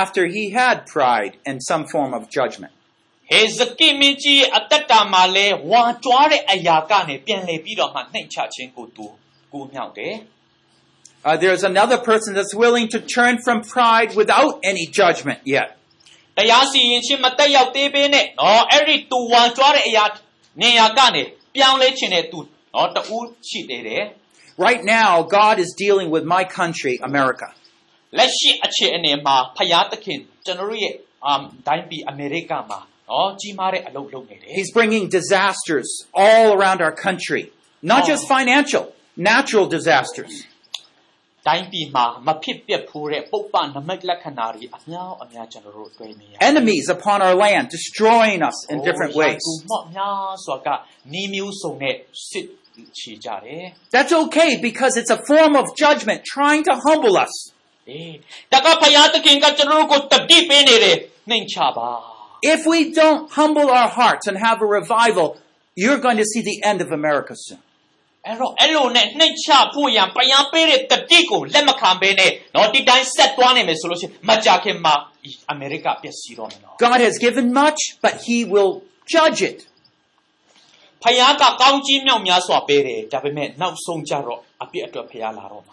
Speaker 1: after he had pride and some form of judgment.
Speaker 3: ဟေဇကိမင်းကြီးရဲ့အသက်တာမှာလဲဝါကြွားတဲ့အရာကနေပြန်လဲပြီးတော့မှနှိမ့်ချခြင်းကိုသူကူမြောက်တယ်
Speaker 1: Uh, there's another person that's willing to turn from pride without any judgment yet.
Speaker 3: တရားစီရင်ခြင်းမတက်ရောက်သေးဘဲနဲ့နော်အဲ့ဒီသူဝါကြွားတဲ့အရာနေရာကနေပြောင်းလဲခြင်းတဲ့သူနော်တူရှိသေးတယ်
Speaker 1: Right now, God is dealing with my country, America.
Speaker 3: လက်ရှိအခြေအနေမှာဖယားသခင်ကျွန်တော်တို့ရဲ့အမ်ဒိုင်းပြည်အမေရိကမှာနော်ကြီးမားတဲ့အလုပ်လုပ်နေတယ်
Speaker 1: He's bringing disasters all around our country. Not
Speaker 3: Oh.
Speaker 1: just financial, natural disasters.
Speaker 3: တိုင်းပြည်မှာမဖြစ်ပျက်ဘူးတဲ့ပုပ္ပနမိတ်လက္ခဏာတွေအများအများကျွန်တော်တို့တွေ့နေရတယ်
Speaker 1: Enemies upon our land, destroying us in different
Speaker 3: ဟို
Speaker 1: ways.
Speaker 3: ရာဇူမော့များစွာကနီးမျိုးစုံနဲ့စစ်ချီကြတယ်
Speaker 1: That's okay because it's a form of judgment trying to humble us.
Speaker 3: အေးတကဖယားသခင်ကကျွန်တော်တို့ကိုတတိပေးနေတယ်နှိမ်ချပါ
Speaker 1: If we don't humble our hearts and have a revival, you're going to see the end of America soon.
Speaker 3: အဲ့တော့အဲ့လိုနဲ့နှိမ်ချဖို့ရန်ဖယားပေးတဲ့တတိကိုလက်မခံဘဲနဲ့နော်ဒီတိုင်းဆက်သွားနိုင်မယ်ဆိုလို့ရှိရင်မကြခင်မှာအမေရိကပျက်စီးတော့မယ်နော်
Speaker 1: God has given much, but He will judge it.
Speaker 3: ဖယားကကောင်းကြီးမြောက်များစွာပေးတယ်ဒါပေမဲ့နောက်ဆုံးကြတော့အပြစ်အတွက်ဖယားလာတော့မှာ ာ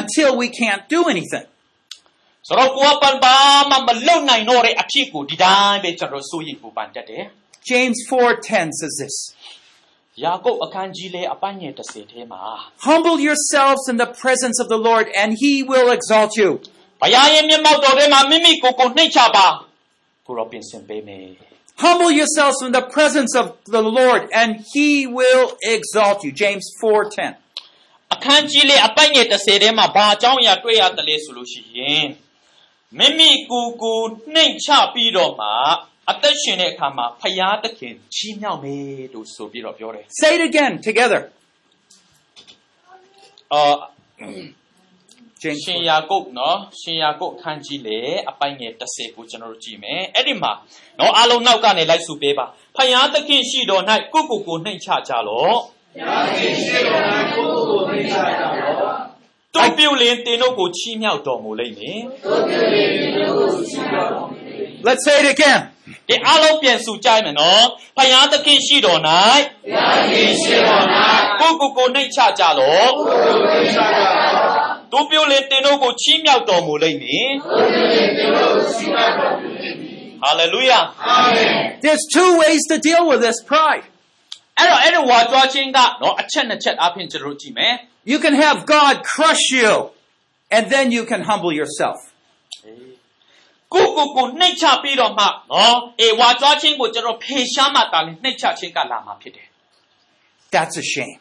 Speaker 1: until we can't do anything.
Speaker 3: ဆိုတော့ကိုယ်ကပန်ပါမမလုံနိုင်တော့တဲ့အဖြစ်ကိုဒီတိုင်းပဲကျွန်တော်စိုးရိမ်ပူပန်တတ်တယ်
Speaker 1: James 4:10 says this.
Speaker 3: ယာကုပ်အခန်းကြီးလေးအပိုင်းငယ်30ထဲမှာ
Speaker 1: Humble yourselves in the presence of the Lord and he will exalt you.
Speaker 3: ဘုရားရဲ့မျက်မှောက်တော်ထဲမှာမိမိကိုယ်ကိုနှိမ့်ချပါကိုတော့ပြင်ဆင်ပေးမယ်
Speaker 1: Humble yourselves in the presence of the Lord and he will exalt you. James 4:10.
Speaker 3: အခန်းကြီးလေးအပိုင်းငယ်30ထဲမှာဘာအကြောင်းအရာတွေ့ရတယ်လဲဆိုလို့ရှိရင်မိမိကိုယ်ကိုနှိမ့်ချပြီးတော့မှအသက်ရှင်တဲ့အခါမှာဖယားသခင်ချီးမြှောက်မယ်လို့ဆိုပြီးတော့ပြောတယ်
Speaker 1: Say it again together.
Speaker 3: အာ
Speaker 1: James
Speaker 3: ရှင်
Speaker 1: 4.
Speaker 3: ယာကုပ်နော်ရှင်ယာကုပ်အခန်းကြီးလေအပိုင်းငယ်30ကိုကျွန်တော်တို့ကြည့်မယ်အဲ့ဒီမှာနော်အားလုံးနောက်ကနေလိုက်စုပေးပါဖယားသခင်ရှိတော်၌ကိုယ့်ကို ယ်ကိုနှိမ့်ချကြလော့သူပြုလင်တင်တို့ကိုချီးမြှောက်တော်မူလိမ့်မယ်
Speaker 1: Let's say it again.
Speaker 3: ဒီအားလုံးပြန်စုကြိုင်းမယ်နော်ဖယားသခင်ရှိတော်၌ဖယားသခင်ရှိတော်၌ကိုယ့်ကိုယ်ကိုနှိမ့်ချကြလော့ကိုယ့်ကိုယ်ကိုနှိမ့်ချကြလော့သူပြုလင်တင်တို့ကိုချီးမြှောက်တော်မူလိမ့်မည်သူပြုလင်တင်တို့ကိုချီးမြှောက်တော်မူလိမ့်မည် hallelujah
Speaker 1: There's two ways to deal with this pride.
Speaker 3: အဲ့တော့အဲ့ဒီဝါကြွားခြင်းကနော်အချက်နှစ်ချက်အပြင်ကျွန်တော်တို့ကြည့်မယ်
Speaker 1: You can have God crush you and then you can humble yourself.
Speaker 3: ကိုယ့်ကိုယ်ကိုနှိမ့်ချပြီးတော့မှနော်အေဝါကြွားခြင်းကိုကျွန်တော်ဖေရှားမှတာလေနှိမ့်ချခြင်းကလာမှာဖြစ်တယ်
Speaker 1: That's a shame.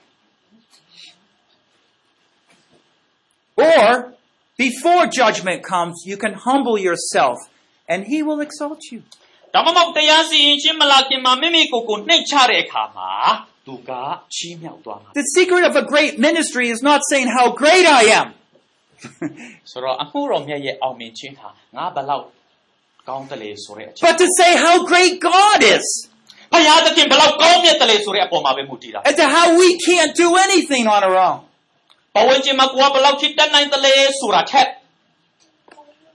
Speaker 1: Or Before judgment comes, you can humble yourself and he will exalt you.
Speaker 3: ဒါမှမဟုတ်တရားစီရင်ခြင်းမလာခင်မှာမိမိကိုယ်ကိုနှိမ်ချတဲ့အခါမှာသူကချီးမြှောက်သွားမှာ
Speaker 1: The secret of a great ministry is not saying how great I am.
Speaker 3: ဆိုတော့အမှုတော်မြတ်ရဲ့အောင်မြင်ခြင်းဟာငါဘယ်လောက်ကောင်းတယ်လေဆိုတဲ့အချက်
Speaker 1: but to say how great God is
Speaker 3: ဖယားသခင်ဘယ်လောက်ကောင်းမြတ်တယ်လေဆိုတဲ့အပေါ်မှာပဲမူတည်တာ
Speaker 1: and to how we can't do anything on our own.
Speaker 3: ပဝန်းကျင်မှာကိုကဘယ်လောက်ချစ်တတ်နိုင်တယ်လေဆိုတာထက်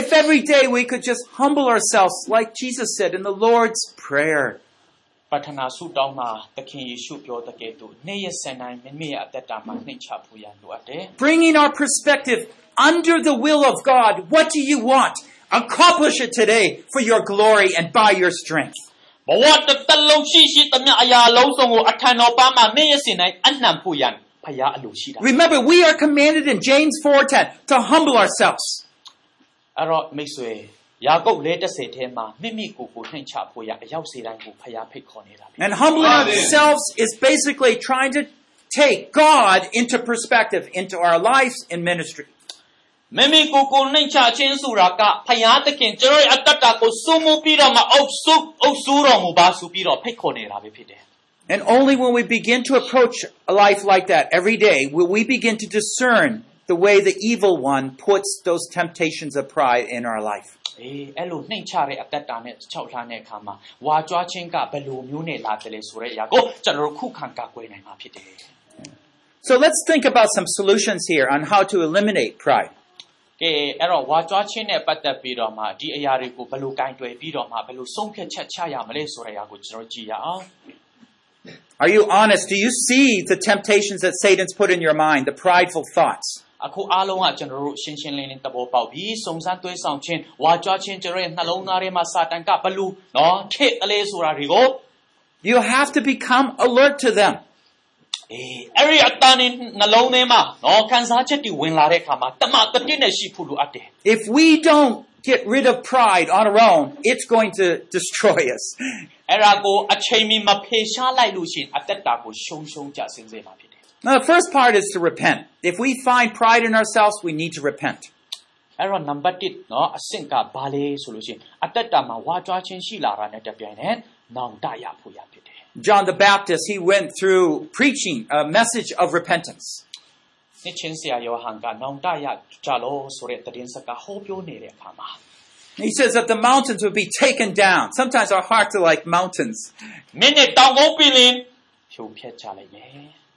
Speaker 1: If every day we could just humble ourselves, like Jesus said in the Lord's Prayer,
Speaker 3: ပထနာဆုတောင်းမှာသခင်ယေရှုပြောတဲ့ကဲ့သို့နေ့ရက်စံတိုင်းမိမိရဲ့အသက်တာမှာနှိမ့်ချဖို့ရလိုအပ်တယ်
Speaker 1: bringing our perspective under the will of God. What do you want? Accomplish it today for your glory and by your strength.
Speaker 3: ဘဝတစ်သက်လုံးရှိရှိသမျှအရာလုံးစုံကိုအထံတော်ပါမှာနေ့ရက်စံတိုင်းအနှံဖို့ရန်ဖယားအလိုရှိတာ
Speaker 1: Remember, we are commanded in James 4:10 to humble ourselves.
Speaker 3: အဲ့တော့မိတ်ဆွေယာကုပ်လေးတစ်စေထဲမှာမိမိကိုယ်ကိုနှိမ်ချဖို့ရအရောက်စေတိုင်းကိုဖယားဖိတ်ခေါ်နေတာဖြစ်
Speaker 1: And humbling ourselves is basically trying to take God into perspective into our lives and ministry.
Speaker 3: မိမိကိုယ်ကိုနှိမ်ချခြင်းဆိုတာကဖယားသခင်ကျွန်တော်ရဲ့အတ္တတာကိုစုံမှုပြီးတော့မှအုပ်စုအုပ်စုတော်မူပါဆိုပြီးတော့ဖိတ်ခေါ်နေတာပဲဖြစ်တယ်
Speaker 1: And only when we begin to approach a life like that every day will we begin to discern the way the evil one puts those temptations of pride in our life.
Speaker 3: အေးအဲ့လိုနှိမ်ချတဲ့အတ္တတာနဲ့၆လှမ်းတဲ့အခါမှာဝါကြွားခြင်းကဘယ်လိုမျိုးနဲ့လာတယ်လဲဆိုတဲ့အရာကိုကျွန်တော်တို့ခုခံကာကွယ်နိုင်မှာဖြစ်တယ်
Speaker 1: So let's think about some solutions here on how to eliminate pride.
Speaker 3: ကဲအဲ့တော့ဝါကြွားခြင်းနဲ့ပတ်သက်ပြီးတော့မှဒီအရာတွေကိုဘယ်လိုကင်တွယ်ပြီးတော့မှဘယ်လိုဆုံးဖြတ်ချက်ချရမလဲဆိုတဲ့အရာကိုကျွန်တော်ကြည့်ရအောင်
Speaker 1: Are you honest? Do you see the temptations that Satan's put in your mind, the prideful thoughts?
Speaker 3: အခုအားလုံးကကျွန်တော်တို့ရှင်းရှင်းလင်းလင်းသဘောပေါက်ပြီစုံစမ်းသွေးဆောင်ခြင်းဝါကြွားခြင်းကျွန်တော်ရဲ့နှလုံးသားထဲမှာစာတန်ကဘလူနော်ထစ်အလေးဆိုတာတွေကို
Speaker 1: You have to become alert to them.
Speaker 3: အေးအဲ့ဒီအတန်နဲ့နှလုံးထဲမှာနော်ခံစားချက်တွေဝင်လာတဲ့အခါမှာတမတတိနဲ့ရှိဖို့လိုအပ်တယ်
Speaker 1: If we don't get rid of pride on our own, it's going to destroy us.
Speaker 3: အဲ့ဒါကိုအချိန်မီမဖေရှားလိုက်လို့ရှိရင်အသက်တာကိုရှုံရှုံကြဆင်းစေမှာဖြစ်တယ်
Speaker 1: Now, the first part is to repent. If we find pride in ourselves, we need to repent.
Speaker 3: အဲ့တော့ number 1เนาะအဆင့်ကဘာလဲဆိုလို့ရှိရင်အသက်တာမှာဝါကြွားခြင်းရှိလာတာနဲ့တပြိုင်နက်နောင်တရဖို့ရဖြစ်တယ်
Speaker 1: John the Baptist, he went through preaching a message of repentance.
Speaker 3: နှစ်ချင်းဆရာယောဟန်ကနောင်တရကြလို့ဆိုတဲ့သတင်းစကားဟောပြောနေတဲ့အခါမှာ
Speaker 1: He says that the mountains would be taken down. Sometimes our hearts are like mountains.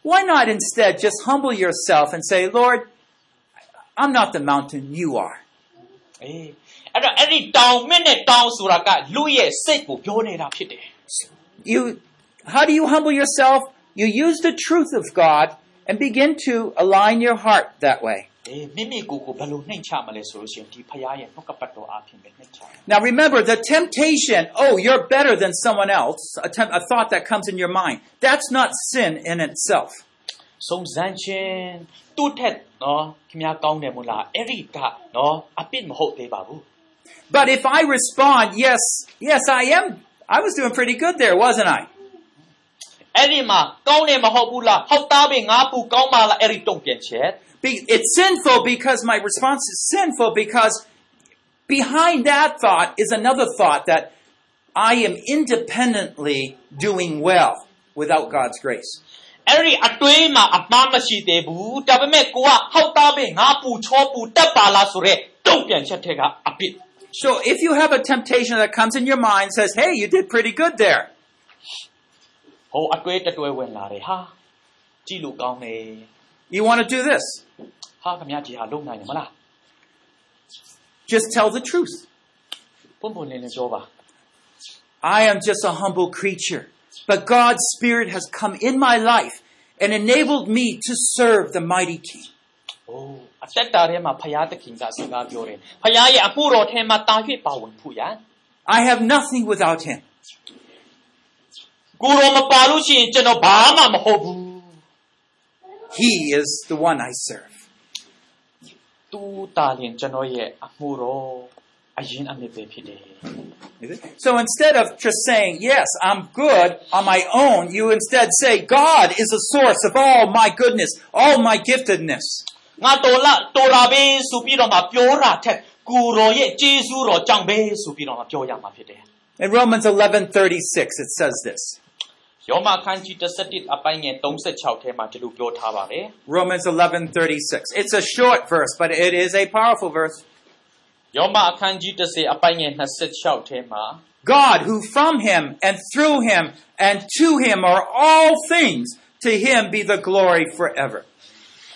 Speaker 3: မင်းနဲ့တောင်ကုန်းပင်လင်ဖြိုဖျက်ကြလိုက်မယ်
Speaker 1: Why not instead just humble yourself and say, Lord, I'm not the mountain, you are.
Speaker 3: အေးအဲ့တော့အဲ့ဒီတောင်မင်းနဲ့တောင်ဆိုတာကလူရဲ့စိတ်ကိုပြောနေတာဖြစ်တယ်
Speaker 1: You, how do you humble yourself? You use the truth of God and begin to align your heart that way.
Speaker 3: အေးမိမိကိုယ်ကိုဘယ်လိုနှိမ်ချမလဲဆိုလို့ရှိရင်ဒီဖရားရဲ့နှုတ်ကပတ်တော်အပြင်ပဲနှိမ်ချတယ်
Speaker 1: Now remember, the temptation, oh, you're better than someone else, a, temp- a thought that comes in your mind, that's not sin in itself.
Speaker 3: စုံစမ်းခြင်းသူ့ထက်နော်ခင်ဗျားကောင်းတယ်မို့လားအဲ့ဒီကနော်အပြစ်မဟုတ်သေးပါဘူး
Speaker 1: But if I respond, yes, yes, I am, I was doing pretty good there, wasn't I?
Speaker 3: အဲ့ဒီမှာကောင်းတယ်မဟုတ်ဘူးလားဟုတ်သားပဲငါပူကောင်းပါလားအဲ့ဒီတုံ့ပြန်ချက်
Speaker 1: Be- it's sinful because my response is sinful because behind that thought is another thought that I am independently doing well without God's grace.
Speaker 3: အဲ့ဒီအတွေးမှာအမှားမရှိသေးဘူးဒါပေမဲ့ကိုကဟုတ်သားပဲငါပူချောပူတက်ပါလားဆိုတော့တုံ့ပြန်ချက်ထက်ကအပြစ်
Speaker 1: So if you have a temptation that comes in your mind says, "Hey, you did pretty good there."
Speaker 3: ဟိုအတွေးတတွဲဝင်လာတယ်ဟာကြည့်လို့ကောင်းတယ်
Speaker 1: You want to do this?
Speaker 3: ဟာခင်ဗျားဒီဟာလုံနိုင်တယ်မလား
Speaker 1: Just tell the truth.
Speaker 3: ပွန့်ပွန့်လင်းလင်းပြောပါ
Speaker 1: I am just a humble creature, but God's spirit has come in my life and enabled me to serve the mighty king.
Speaker 3: အိုးအသက်တာထဲမှာဖရာသခင်ကစကားပြောတယ်ဖရာရဲ့အမှုတော်ထဲမှာတာ၍ပါဝင်ဖို့ရန်
Speaker 1: I have nothing without him.
Speaker 3: ကိုတော်မပါလို့ရှိရင်ကျွန်တော်ဘာမှမဟုတ်ဘူး
Speaker 1: He is the one I serve.
Speaker 3: သူတာလင်ကျွန်တော်ရဲ့အမှုတော်အရင်အမြစ်ပဲဖြစ်တယ်
Speaker 1: Is it? So instead of just saying, Yes, I'm good on my own, you instead say, God is the source of all my goodness, all my giftedness.
Speaker 3: ငါတော်လာတော်တာပဲဆိုပြီးတော့မှပြောတာထက်ကိုတော်ရဲ့ကျေးဇူးတော်ကြောင့်ပဲဆိုပြီးတော့မှပြောရမှာဖြစ်တယ်
Speaker 1: In Romans 11:36 it says this.
Speaker 3: ယောမအခန်းကြီး17အပိုင်းငယ်36ထဲမှာဒီလိုပြောထားပါတယ်
Speaker 1: Romans 11:36. It's a short verse, but it is a powerful verse.
Speaker 3: ယောမအခန်းကြီး10အပိုင်းငယ်26ထဲမှာ
Speaker 1: God, who from him and through him and to him are all things, to him be the glory forever.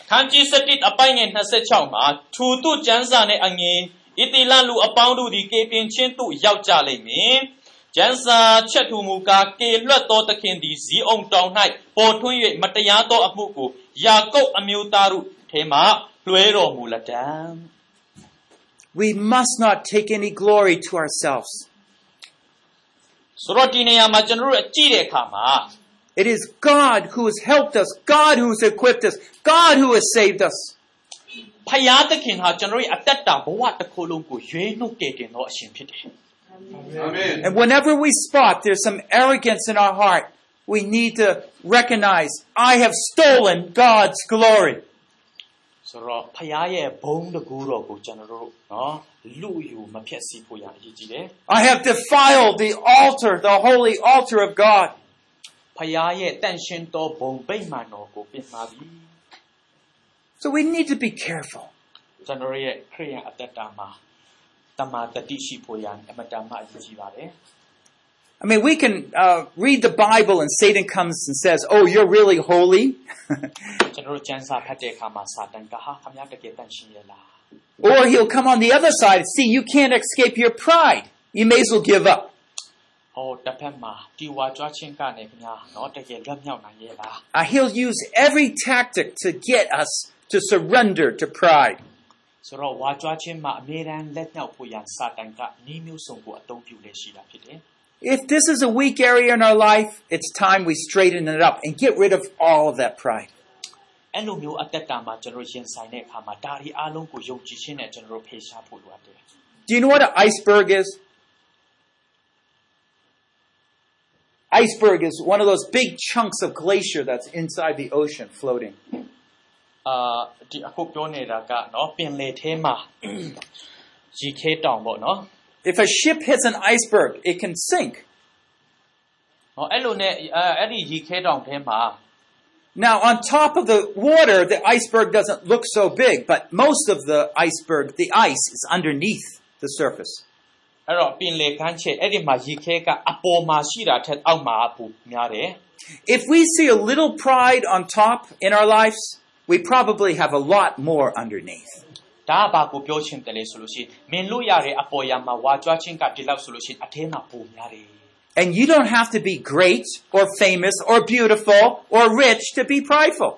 Speaker 3: အခန်းကြီး17အပိုင်းငယ်26မှာထူတုကျမ်းစာနဲ့အငယ်ဣတိလလူအပေါင်းတို့သည်ကေပင်ချင်းသို့ရောက်ကြလိမ့်မည် ကျမ်းစာချက်ထူမူကားကေလွတ်သောသခင်သည်ဇီးအောင်တောင်၌ပေါ်ထွန်း၍မတရားသောအမှုကိုယာကုပ်အမျိုးသားတို့ထဲမှလွှဲတော်မူလက်တံ
Speaker 1: We must not take any glory to ourselves.
Speaker 3: ဆိုတော့ဒီနေရာမှာကျွန်တော်တို့အကြည့်တဲ့အခါမှာ
Speaker 1: It is God who has helped us, God who has equipped us, God who has saved us.
Speaker 3: ဖယားသခင်ဟာကျွန်တော်တို့ရဲ့အသက်တာဘဝတစ်ခုလုံးကိုရွေးနှုတ်ကယ်တင်သောအရှင်ဖြစ်တယ်
Speaker 4: Amen.
Speaker 1: And whenever we spot there's some arrogance in our heart, we need to recognize, I have stolen God's glory.
Speaker 3: ဆိုတော့ဖယားရဲ့ဘုံတကူတော်ကိုကျွန်တော်တို့နော်လူယူမဖြက်စီဖို့ရအရေးကြီးတယ်
Speaker 1: I have defiled the altar, the holy altar of God.
Speaker 3: ဖယားရဲ့တန်ရှင်သောဘုံဗိမာန်တော်ကိုပြင်ပါပြီ
Speaker 1: So we need to be careful.
Speaker 3: ကျွန်တော်ရဲ့ခရိယန်အသက်တာမှာ တမာတတိရှိဖို့ရအမတန်မှအရေးကြီးပါတယ်
Speaker 1: I mean, we can uh, read the Bible and Satan comes and says, Oh, you're really holy.
Speaker 3: ကျွန်တော်တို့ကျမ်းစာဖတ်တဲ့အခါမှာစာတန်ကဟာခမရတကယ်တန်ရှင်ရဲ့လား
Speaker 1: or he'll come on the other side. See, you can't escape your pride. You may as well give up.
Speaker 3: ဟောတစ်ဖက်မှာဒီဝါကြွားခြင်းကနေခင်ဗျာနော်တကယ်လွတ်မြောက်နိုင်ရဲ့လား
Speaker 1: Uh, he'll use every tactic to get us to surrender to pride.
Speaker 3: ဆိုတော့ဝါကြွားခြင်းမှာအမြဲတမ်းလက်မြောက်ဖို့ရစာတန်ကနှီးမျိုးစုံကိုအသုံးပြုလေရှိတာဖြစ်တယ်
Speaker 1: If this is a weak area in our life, it's time we straighten it up and get rid of all of that pride.
Speaker 3: အဲ့လိုမျိုးအသက်တာမှာကျွန်တော်ရင်ဆိုင်တဲ့အခါမှာဒါဒီအားလုံးကိုယုံကြည်ခြင်းနဲ့ကျွန်တော်တို့ဖေရှားဖို့လိုအပ်တယ်
Speaker 1: Do you know what an iceberg is? Iceberg is one of those big chunks of glacier that's inside the ocean floating.
Speaker 3: အာဒီအခုပြောနေတာကနော်ပင်လေထဲမှာ ရေခဲတောင်ပေါ့နော်
Speaker 1: If a ship hits an iceberg, it can sink.
Speaker 3: ဟောအဲ့လိုနဲ့အဲအဲ့ဒီရေခဲတောင်ထဲမှာ
Speaker 1: Now, on top of the water, the iceberg doesn't look so big, but most of the iceberg, the ice, is underneath the surface.
Speaker 3: အဲ့တော့ပင်လေကမ်းခြေအဲ့ဒီမှာရေခဲကအပေါ်မှာရှိတာထက်အောက်မှာပူများတယ်
Speaker 1: If we see a little pride on top in our lives, we probably have a lot more underneath.
Speaker 3: ဒါကဘာကိုပြောချင်တယ်လဲဆိုလို့ရှိရင်မင်းလို့ရတဲ့အပေါ်ရမှာဝါကြွားခြင်းကဒီလောက်ဆိုလို့ရှိရင်အထဲမှာပူများတယ်
Speaker 1: And you don't have to be great or famous or beautiful or rich to be prideful.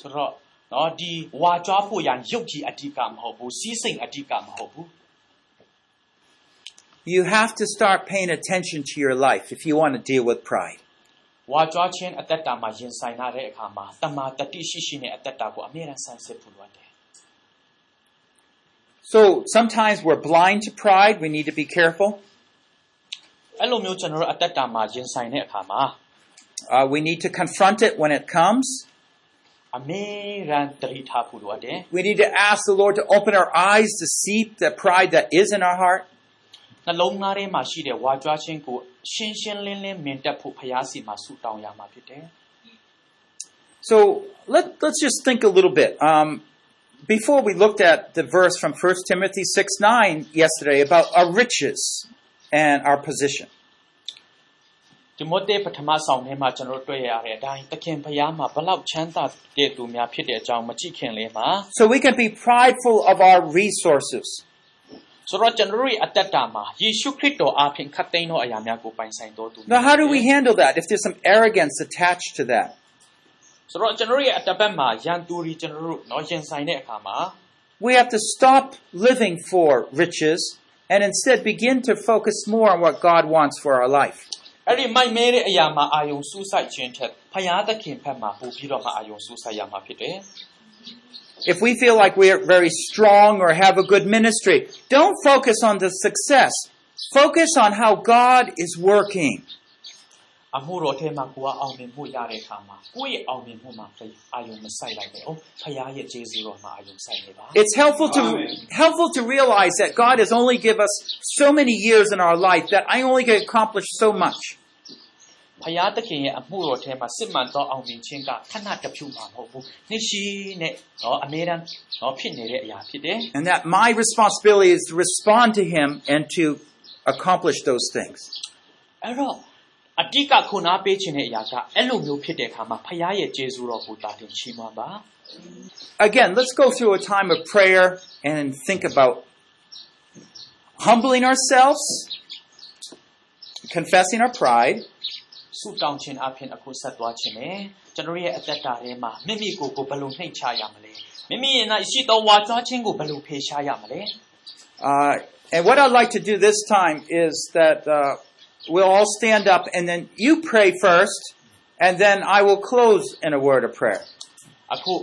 Speaker 3: ဆိုတော့နော်ဒီဝါကြွားဖို့ရန်ရုပ်ကြီးအဓိကမဟုတ်ဘူးစီးစိမ်အဓိကမဟုတ်ဘူး
Speaker 1: You have to start paying attention to your life if you want to deal with pride.
Speaker 3: ဝါကြွားခြင်းအသက်တာမှာရင်ဆိုင်ရတဲ့အခါမှာတမာတတိရှိရှိနဲ့အသက်တာကိုအမြဲတမ်းဆန်းစစ်ဖို့လိုအပ်တယ်
Speaker 1: So sometimes we're blind to pride. We need to be careful.
Speaker 3: အဲ့လိုမျိုးကျွန်တော်တို့အသက်တာမှာရင်ဆိုင်တဲ့အခါမှာ
Speaker 1: Uh, we need to confront it when it comes.
Speaker 3: အမြဲတမ်းတတိထားဖို့လိုအပ်တယ်
Speaker 1: We need to ask the Lord to open our eyes to see the pride that is in our heart.
Speaker 3: နှလုံးသားထဲမှာရှိတဲ့ဝါကြွားခြင်းကိုရှင်းရှင်းလင်းလင်းမြင်တတ်ဖို့ဖျားစီမှာဆုတောင်းရမှာဖြစ်တယ်
Speaker 1: So let, let's just think a little bit. Um, before we looked at the verse from 1 Timothy 6 9 yesterday about our riches and our position.
Speaker 3: ဒီမိုသေပထမဆောင်ထဲမှာကျွန်တော်တို့တွေ့ရတဲ့အတိုင်းသခင်ဖျားမှာဘလောက်ချမ်းသာတဲ့သူများဖြစ်တဲ့အကြောင်းမကြည့်ခင်လေးမှာ
Speaker 1: So we can be prideful of our resources.
Speaker 3: ဆိုတော့ကျွန်တော်တို့ရဲ့အသက်တာမှာယေရှုခရစ်တော်အားဖြင့်ခတ်သိမ်းသောအရာများကိုပိုင်ဆိုင်တော်သူ
Speaker 1: Now, how do we handle that if there's some arrogance attached to that?
Speaker 3: ဆိုတော့ကျွန်တော်တို့ရဲ့အတပတ်မှာရန်သူတွေကျွန်တော်တို့เนาะရင်ဆိုင်တဲ့အခါမှာ
Speaker 1: We have to stop living for riches and instead begin to focus more on what God wants for our life.
Speaker 3: အဲ့ဒီမိုက်မဲတဲ့အရာမှာအာယုံစူးစိုက်ခြင်းထက်ဖယားသခင်ဘက်မှာပို့ပြီးတော့မှအာယုံစူးစိုက်ရမှာဖြစ်တယ်
Speaker 1: If we feel like we're very strong or have a good ministry, don't focus on the success. Focus on how God is working.
Speaker 3: အမှုတော်ထဲမှာကိုကအောင်မြင်မှုရတဲ့အခါမှာကိုယ့်ရဲ့အောင်မြင်မှုမှာအာယုံမဆိုင်လိုက်ပဲ။အိုးဖယားရဲ့ကျေးဇူးတော်မှာအာယုံဆိုင်နေပါ
Speaker 1: It's helpful to helpful to realize that God has only give us so many years in our life that I only can accomplish so much.
Speaker 3: ဖယားသခင်ရဲ့အမှုတော်ထဲမှာစစ်မှန်သောအောင်မြင်ခြင်းကခဏတစ်ဖြုမှာမဟုတ်ဘူး။နှစ်ရှိနဲ့နော်အမြဲတမ်းနော်ဖြစ်နေတဲ့အရာဖြစ်တယ်
Speaker 1: And that my responsibility is to respond to him and to accomplish those things.
Speaker 3: ။အဲ့တော့အတိကခုနာပေးခြင်းတဲ့အရာကအဲ့လိုမျိုးဖြစ်တဲ့အခါမှာဖယားရဲ့ကျေးဇူးတော်ကိုတာတင်ချီးမွမ်းပါ
Speaker 1: Again, let's go through a time of prayer and think about humbling ourselves, confessing our pride,
Speaker 3: ဆုတောင်းခြင်းအပြင်အခုဆက်သွားခြင်းနဲ့ကျွန်တော်ရဲ့အသက်တာထဲမှာမိမိကိုယ်ကိုဘယ်လိုနှိမ်ချရမလဲမိမိရဲ့၌ရှိသောဝါကြွားခြင်းကိုဘယ်လိုဖေရှားရမလဲ
Speaker 1: Uh, and what I'd like to do this time is that uh, we'll all stand up and then you pray first, and then I will close in a word of prayer.
Speaker 3: အခု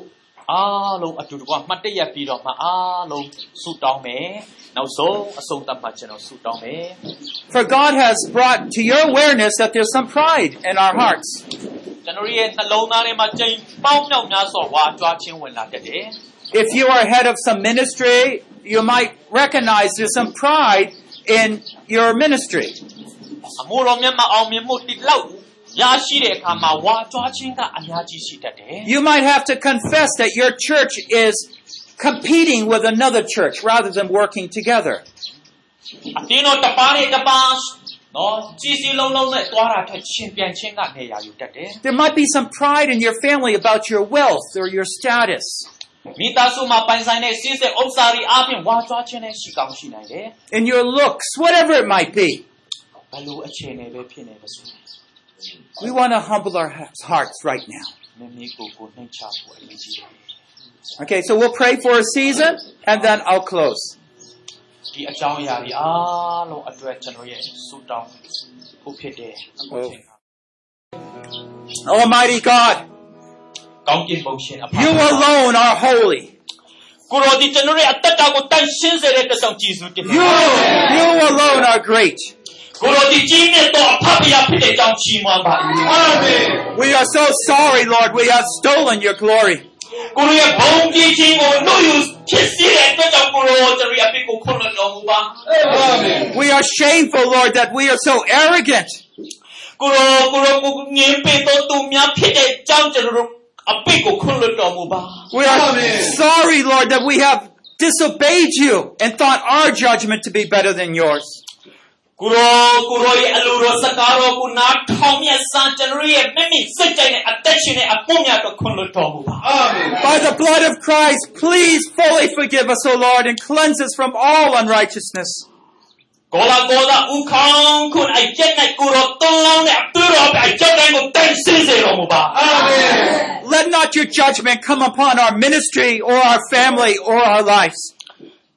Speaker 3: အားလုံးအတူတကွမှတ်တရပြီးတော့မှအားလုံးဆုတောင်းမယ် နောက်ဆုံးအဆုံးသတ်မှကျွန်တော်ဆုတောင်းမယ်
Speaker 1: For God has brought to your awareness that there's some pride in our hearts.
Speaker 3: ကျွန်တော်ရဲ့နှလုံးသားထဲမှာချိန်ပေါင်းမြောက်များစွာဝါကြွားခြင်းဝင်လာတတ်တယ်
Speaker 1: If you are head of some ministry, you might recognize there's some pride in your ministry.
Speaker 3: အမှုတော်မြတ်မှာအောင်မြင်မှုတိလောက်ရရှိတဲ့အခါမှာဝါကြွားခြင်းကအများကြီးရှိတတ်တယ်
Speaker 1: You might have to confess that your church is competing with another church rather than working together.
Speaker 3: အတင်းတော့တပားနဲ့တပားနော်ကြီးစီလုံးလုံးနဲ့သွားတာထက်ရှင်ပြန်ခြင်းကနေရာယူတတ်တယ်
Speaker 1: There might be some pride in your family about your wealth or your status.
Speaker 3: မိသားစုမှာပိုင်ဆိုင်တဲ့စီးစိမ်ဥစ္စာတွေအပြင်ဝါကြွားခြင်းနဲ့ရှိကောင်းရှိနိုင်တယ်
Speaker 1: in your looks, whatever it might be.
Speaker 3: ဘယ်လိုအခြေအနေပဲဖြစ်နေပါစို့
Speaker 1: We want to humble our hearts right now.
Speaker 3: မိမိကိုယ်ကိုနှိမ်ချဖို့အရေးကြီးတယ်
Speaker 1: Okay, so we'll pray for a season and then I'll close.
Speaker 3: ဒီအကြောင်းအရာတွေအားလုံးအတွက်ကျွန်တော်ရဲ့ဆုတောင်းဖို့ဖြစ်တယ်အခုချိန်က
Speaker 1: Almighty God,
Speaker 3: ကောင်းကင်ဘုံရှင်အဖ
Speaker 1: you alone are holy.
Speaker 3: ကိုရောဒီကျွန်တော်ရဲ့အသက်တာကိုတန်ရှင်းစေတဲ့တဆောင်ကြည်စုတင်ပါ
Speaker 1: You, you alone are great.
Speaker 3: ကိုရောဒီကြီးမြတ်သောအဖဖရာဖြစ်တဲ့အကြောင်းချီးမွမ်းပါအာမင်
Speaker 1: We are so sorry, Lord, we have stolen your glory.
Speaker 3: 범기
Speaker 1: We are shameful, Lord, that we are so arrogant. We are sorry, Lord, that we have disobeyed you and thought our judgment to be better than yours.
Speaker 3: ကိုရောကိုရောရဲ့အလိုတော်စကားတော်ကိုနားထောင်မြတ်စံကျွန်တော်ရဲ့မိမိစိတ်ကြိုက်တဲ့အသက်ရှင်တဲ့အဖို့များတော့ခွင့်လွှတ်တော်မူပါအာမင်
Speaker 1: By the blood of Christ, please fully forgive us, O Lord, and cleanse us from all unrighteousness.
Speaker 3: ကိုလာကိုလာဥခေါင်းခွန်အိုက်ချက်နဲ့ကိုရောတုံးလောင်းတဲ့အတူတော်ပဲအချက်တိုင်းကိုတန်ဆင်းစေတော်မူပါအာမင်
Speaker 1: Let not your judgment come upon our ministry or our family or our lives.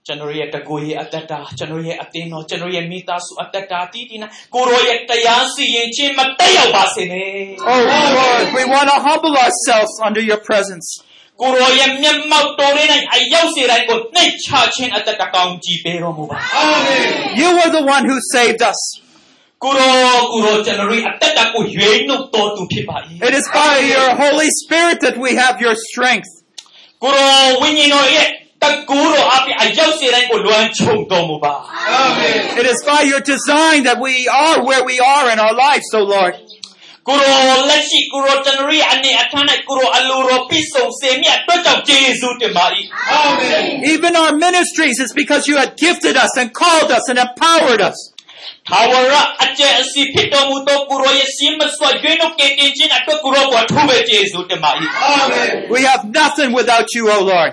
Speaker 3: ကျွန်တော်ရဲ့တကူရဲ့အတ္တတာကျွန်တော်ရဲ့အတင်းတော်ကျွန်တော်ရဲ့မိသားစုအတ္တတာတည်တည်နာကိုရောရဲ့တရားစီရင်ခြင်းမတက်ရောက်ပါစေနဲ့
Speaker 1: Oh Lord, we want to humble ourselves under your presence.
Speaker 3: ကိုရောရဲ့မျက်မှောက်တော်ရင်းအရောက်စေတိုင်းကိုနှိတ်ချခြင်းအတ္တတကောင်းကြည်ပေးတော်မူပါအာမင်
Speaker 1: You are the one who saved us.
Speaker 3: ကိုရောကိုရောကျွန်တော်ရဲ့အတ္တတာကိုရွေးနှုတ်တော်သူဖြစ်ပါ၏
Speaker 1: It is by your Holy Spirit that we have your strength.
Speaker 3: ကိုရောဝိညာဉ်တော်ရဲ့ တကူတော်အပြင်အရောက်စေတိုင်းကိုလွှမ်းခြုံတော်မူပါအာမင်
Speaker 1: It is by your design that we are where we are in our lives, O Lord.
Speaker 3: ကိုရောလက်ရှိကိုရောကျွန်တော်ရဲ့အနေအထားနဲ့ကိုရောအလိုတော်ပြည့်စုံစေမြတ်အတွက်ကြောင့်ယေရှုတင်ပါ၏အာမင်
Speaker 1: Even our ministries is because you had gifted us and called us and empowered us.
Speaker 3: ထာဝရအကျင့်အစီဖြစ်တော်မူသောကိုရောရဲ့စီမစွာရွေးနှုတ်ကယ်တင်ခြင်းအတွက်ကိုရောကိုထူးပဲယေရှုတင်ပါ၏အာမင်
Speaker 1: We have nothing without you, O Lord.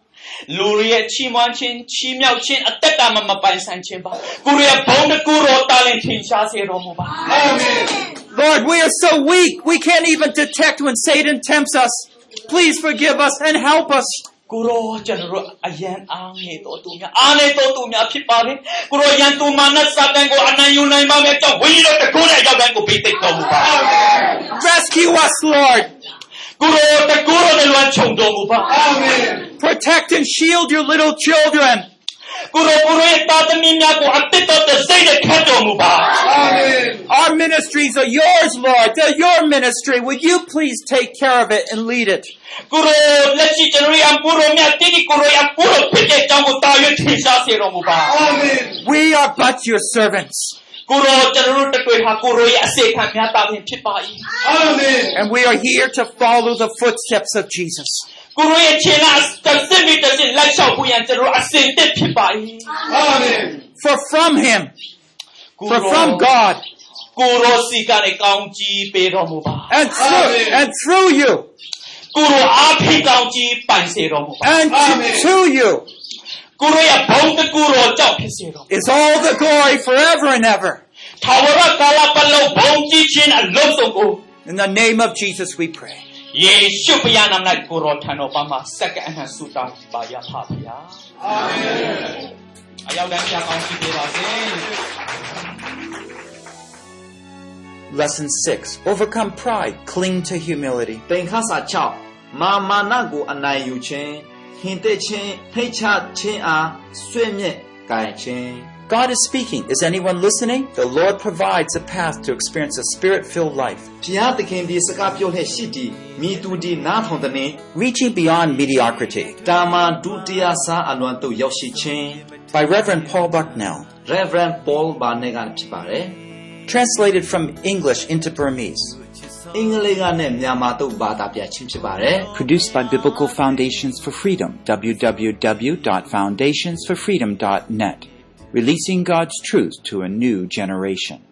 Speaker 3: လူတွေရဲ့ချီးမွမ်းခြင်းချီးမြှောက်ခြင်းအသက်တာမှာမပိုင်ဆိုင်ခြင်းပါကိုရောရဲ့ဘုံတစ်ခုတော်တာလင်ထင်ရှားစေတော်မူပါ
Speaker 1: Lord, we are so weak. We can't even detect when Satan tempts us. Please forgive us and help us.
Speaker 3: ကိုရောကျွန်တော်တို့အယံအားငယ်တော်သူများအားနေတော်သူများဖြစ်ပါလေကိုရောယံသူမာနစာတန်ကိုအနိုင်ယူနိုင်ပါမယ်ကြောင့်ဝိညာဉ်တော်တကုနဲ့ရောက်တိုင်းကိုပေးသိတော်မူပါ
Speaker 1: Rescue us, Lord. Protect and shield your little children. Our ministries are yours, Lord. They're your ministry. Will you please take care of it and lead it? We are but your servants. And we are here to follow the footsteps of Jesus. For from him, for from God, and through, and through you, and to,
Speaker 3: to you,
Speaker 1: is all the glory forever and ever.
Speaker 3: ထာဝရကာလပတ်လုံးဘုံကြီးခြင်းအလုံးစုံကို
Speaker 1: In the name of Jesus we pray.
Speaker 3: ယေရှုဖခင်နာမ၌ကိုရောထံတော်ပါမှာစက္ကန့်အနှံဆုတောင်းပါရပါဗျာအာမင်အရောက်တိုင်းပြကောင်းရှိပေးပါစေ
Speaker 1: Lesson 6. Overcome pride. Cling to humility.
Speaker 2: သင်္ခါစာ6မာမာနကိုအနိုင်ယူခြင်း ဟင်သက်ခြင်းဖိတ်ချခြင်းအားဆွေ့မြက်ကြင်ခြင်း
Speaker 1: God is speaking. Is anyone listening? The Lord provides a path to experience a spirit-filled life,
Speaker 2: ဘုရားသခင်ဒီစကားပြောလျက်ရှိသည်မိသူဒီနားထောင်တဲ့
Speaker 1: reaching beyond mediocrity.
Speaker 2: တာမန်ဒုတိယစားအလွန်သို့ရောက်ရှိခြင်း
Speaker 1: By Reverend Paul Bucknell.
Speaker 2: Reverend Paul ဘာနဲ့ကဖြစ်ပါတယ်
Speaker 1: Translated from English into Burmese.
Speaker 2: အင်္ဂလိပ်ကနဲ့မြန်မာသို့ဘာသာပြခြင်းဖြစ်ပါတယ်
Speaker 1: Produced by Biblical Foundations for Freedom. www.foundationsforfreedom.net. Releasing God's truth to a new generation.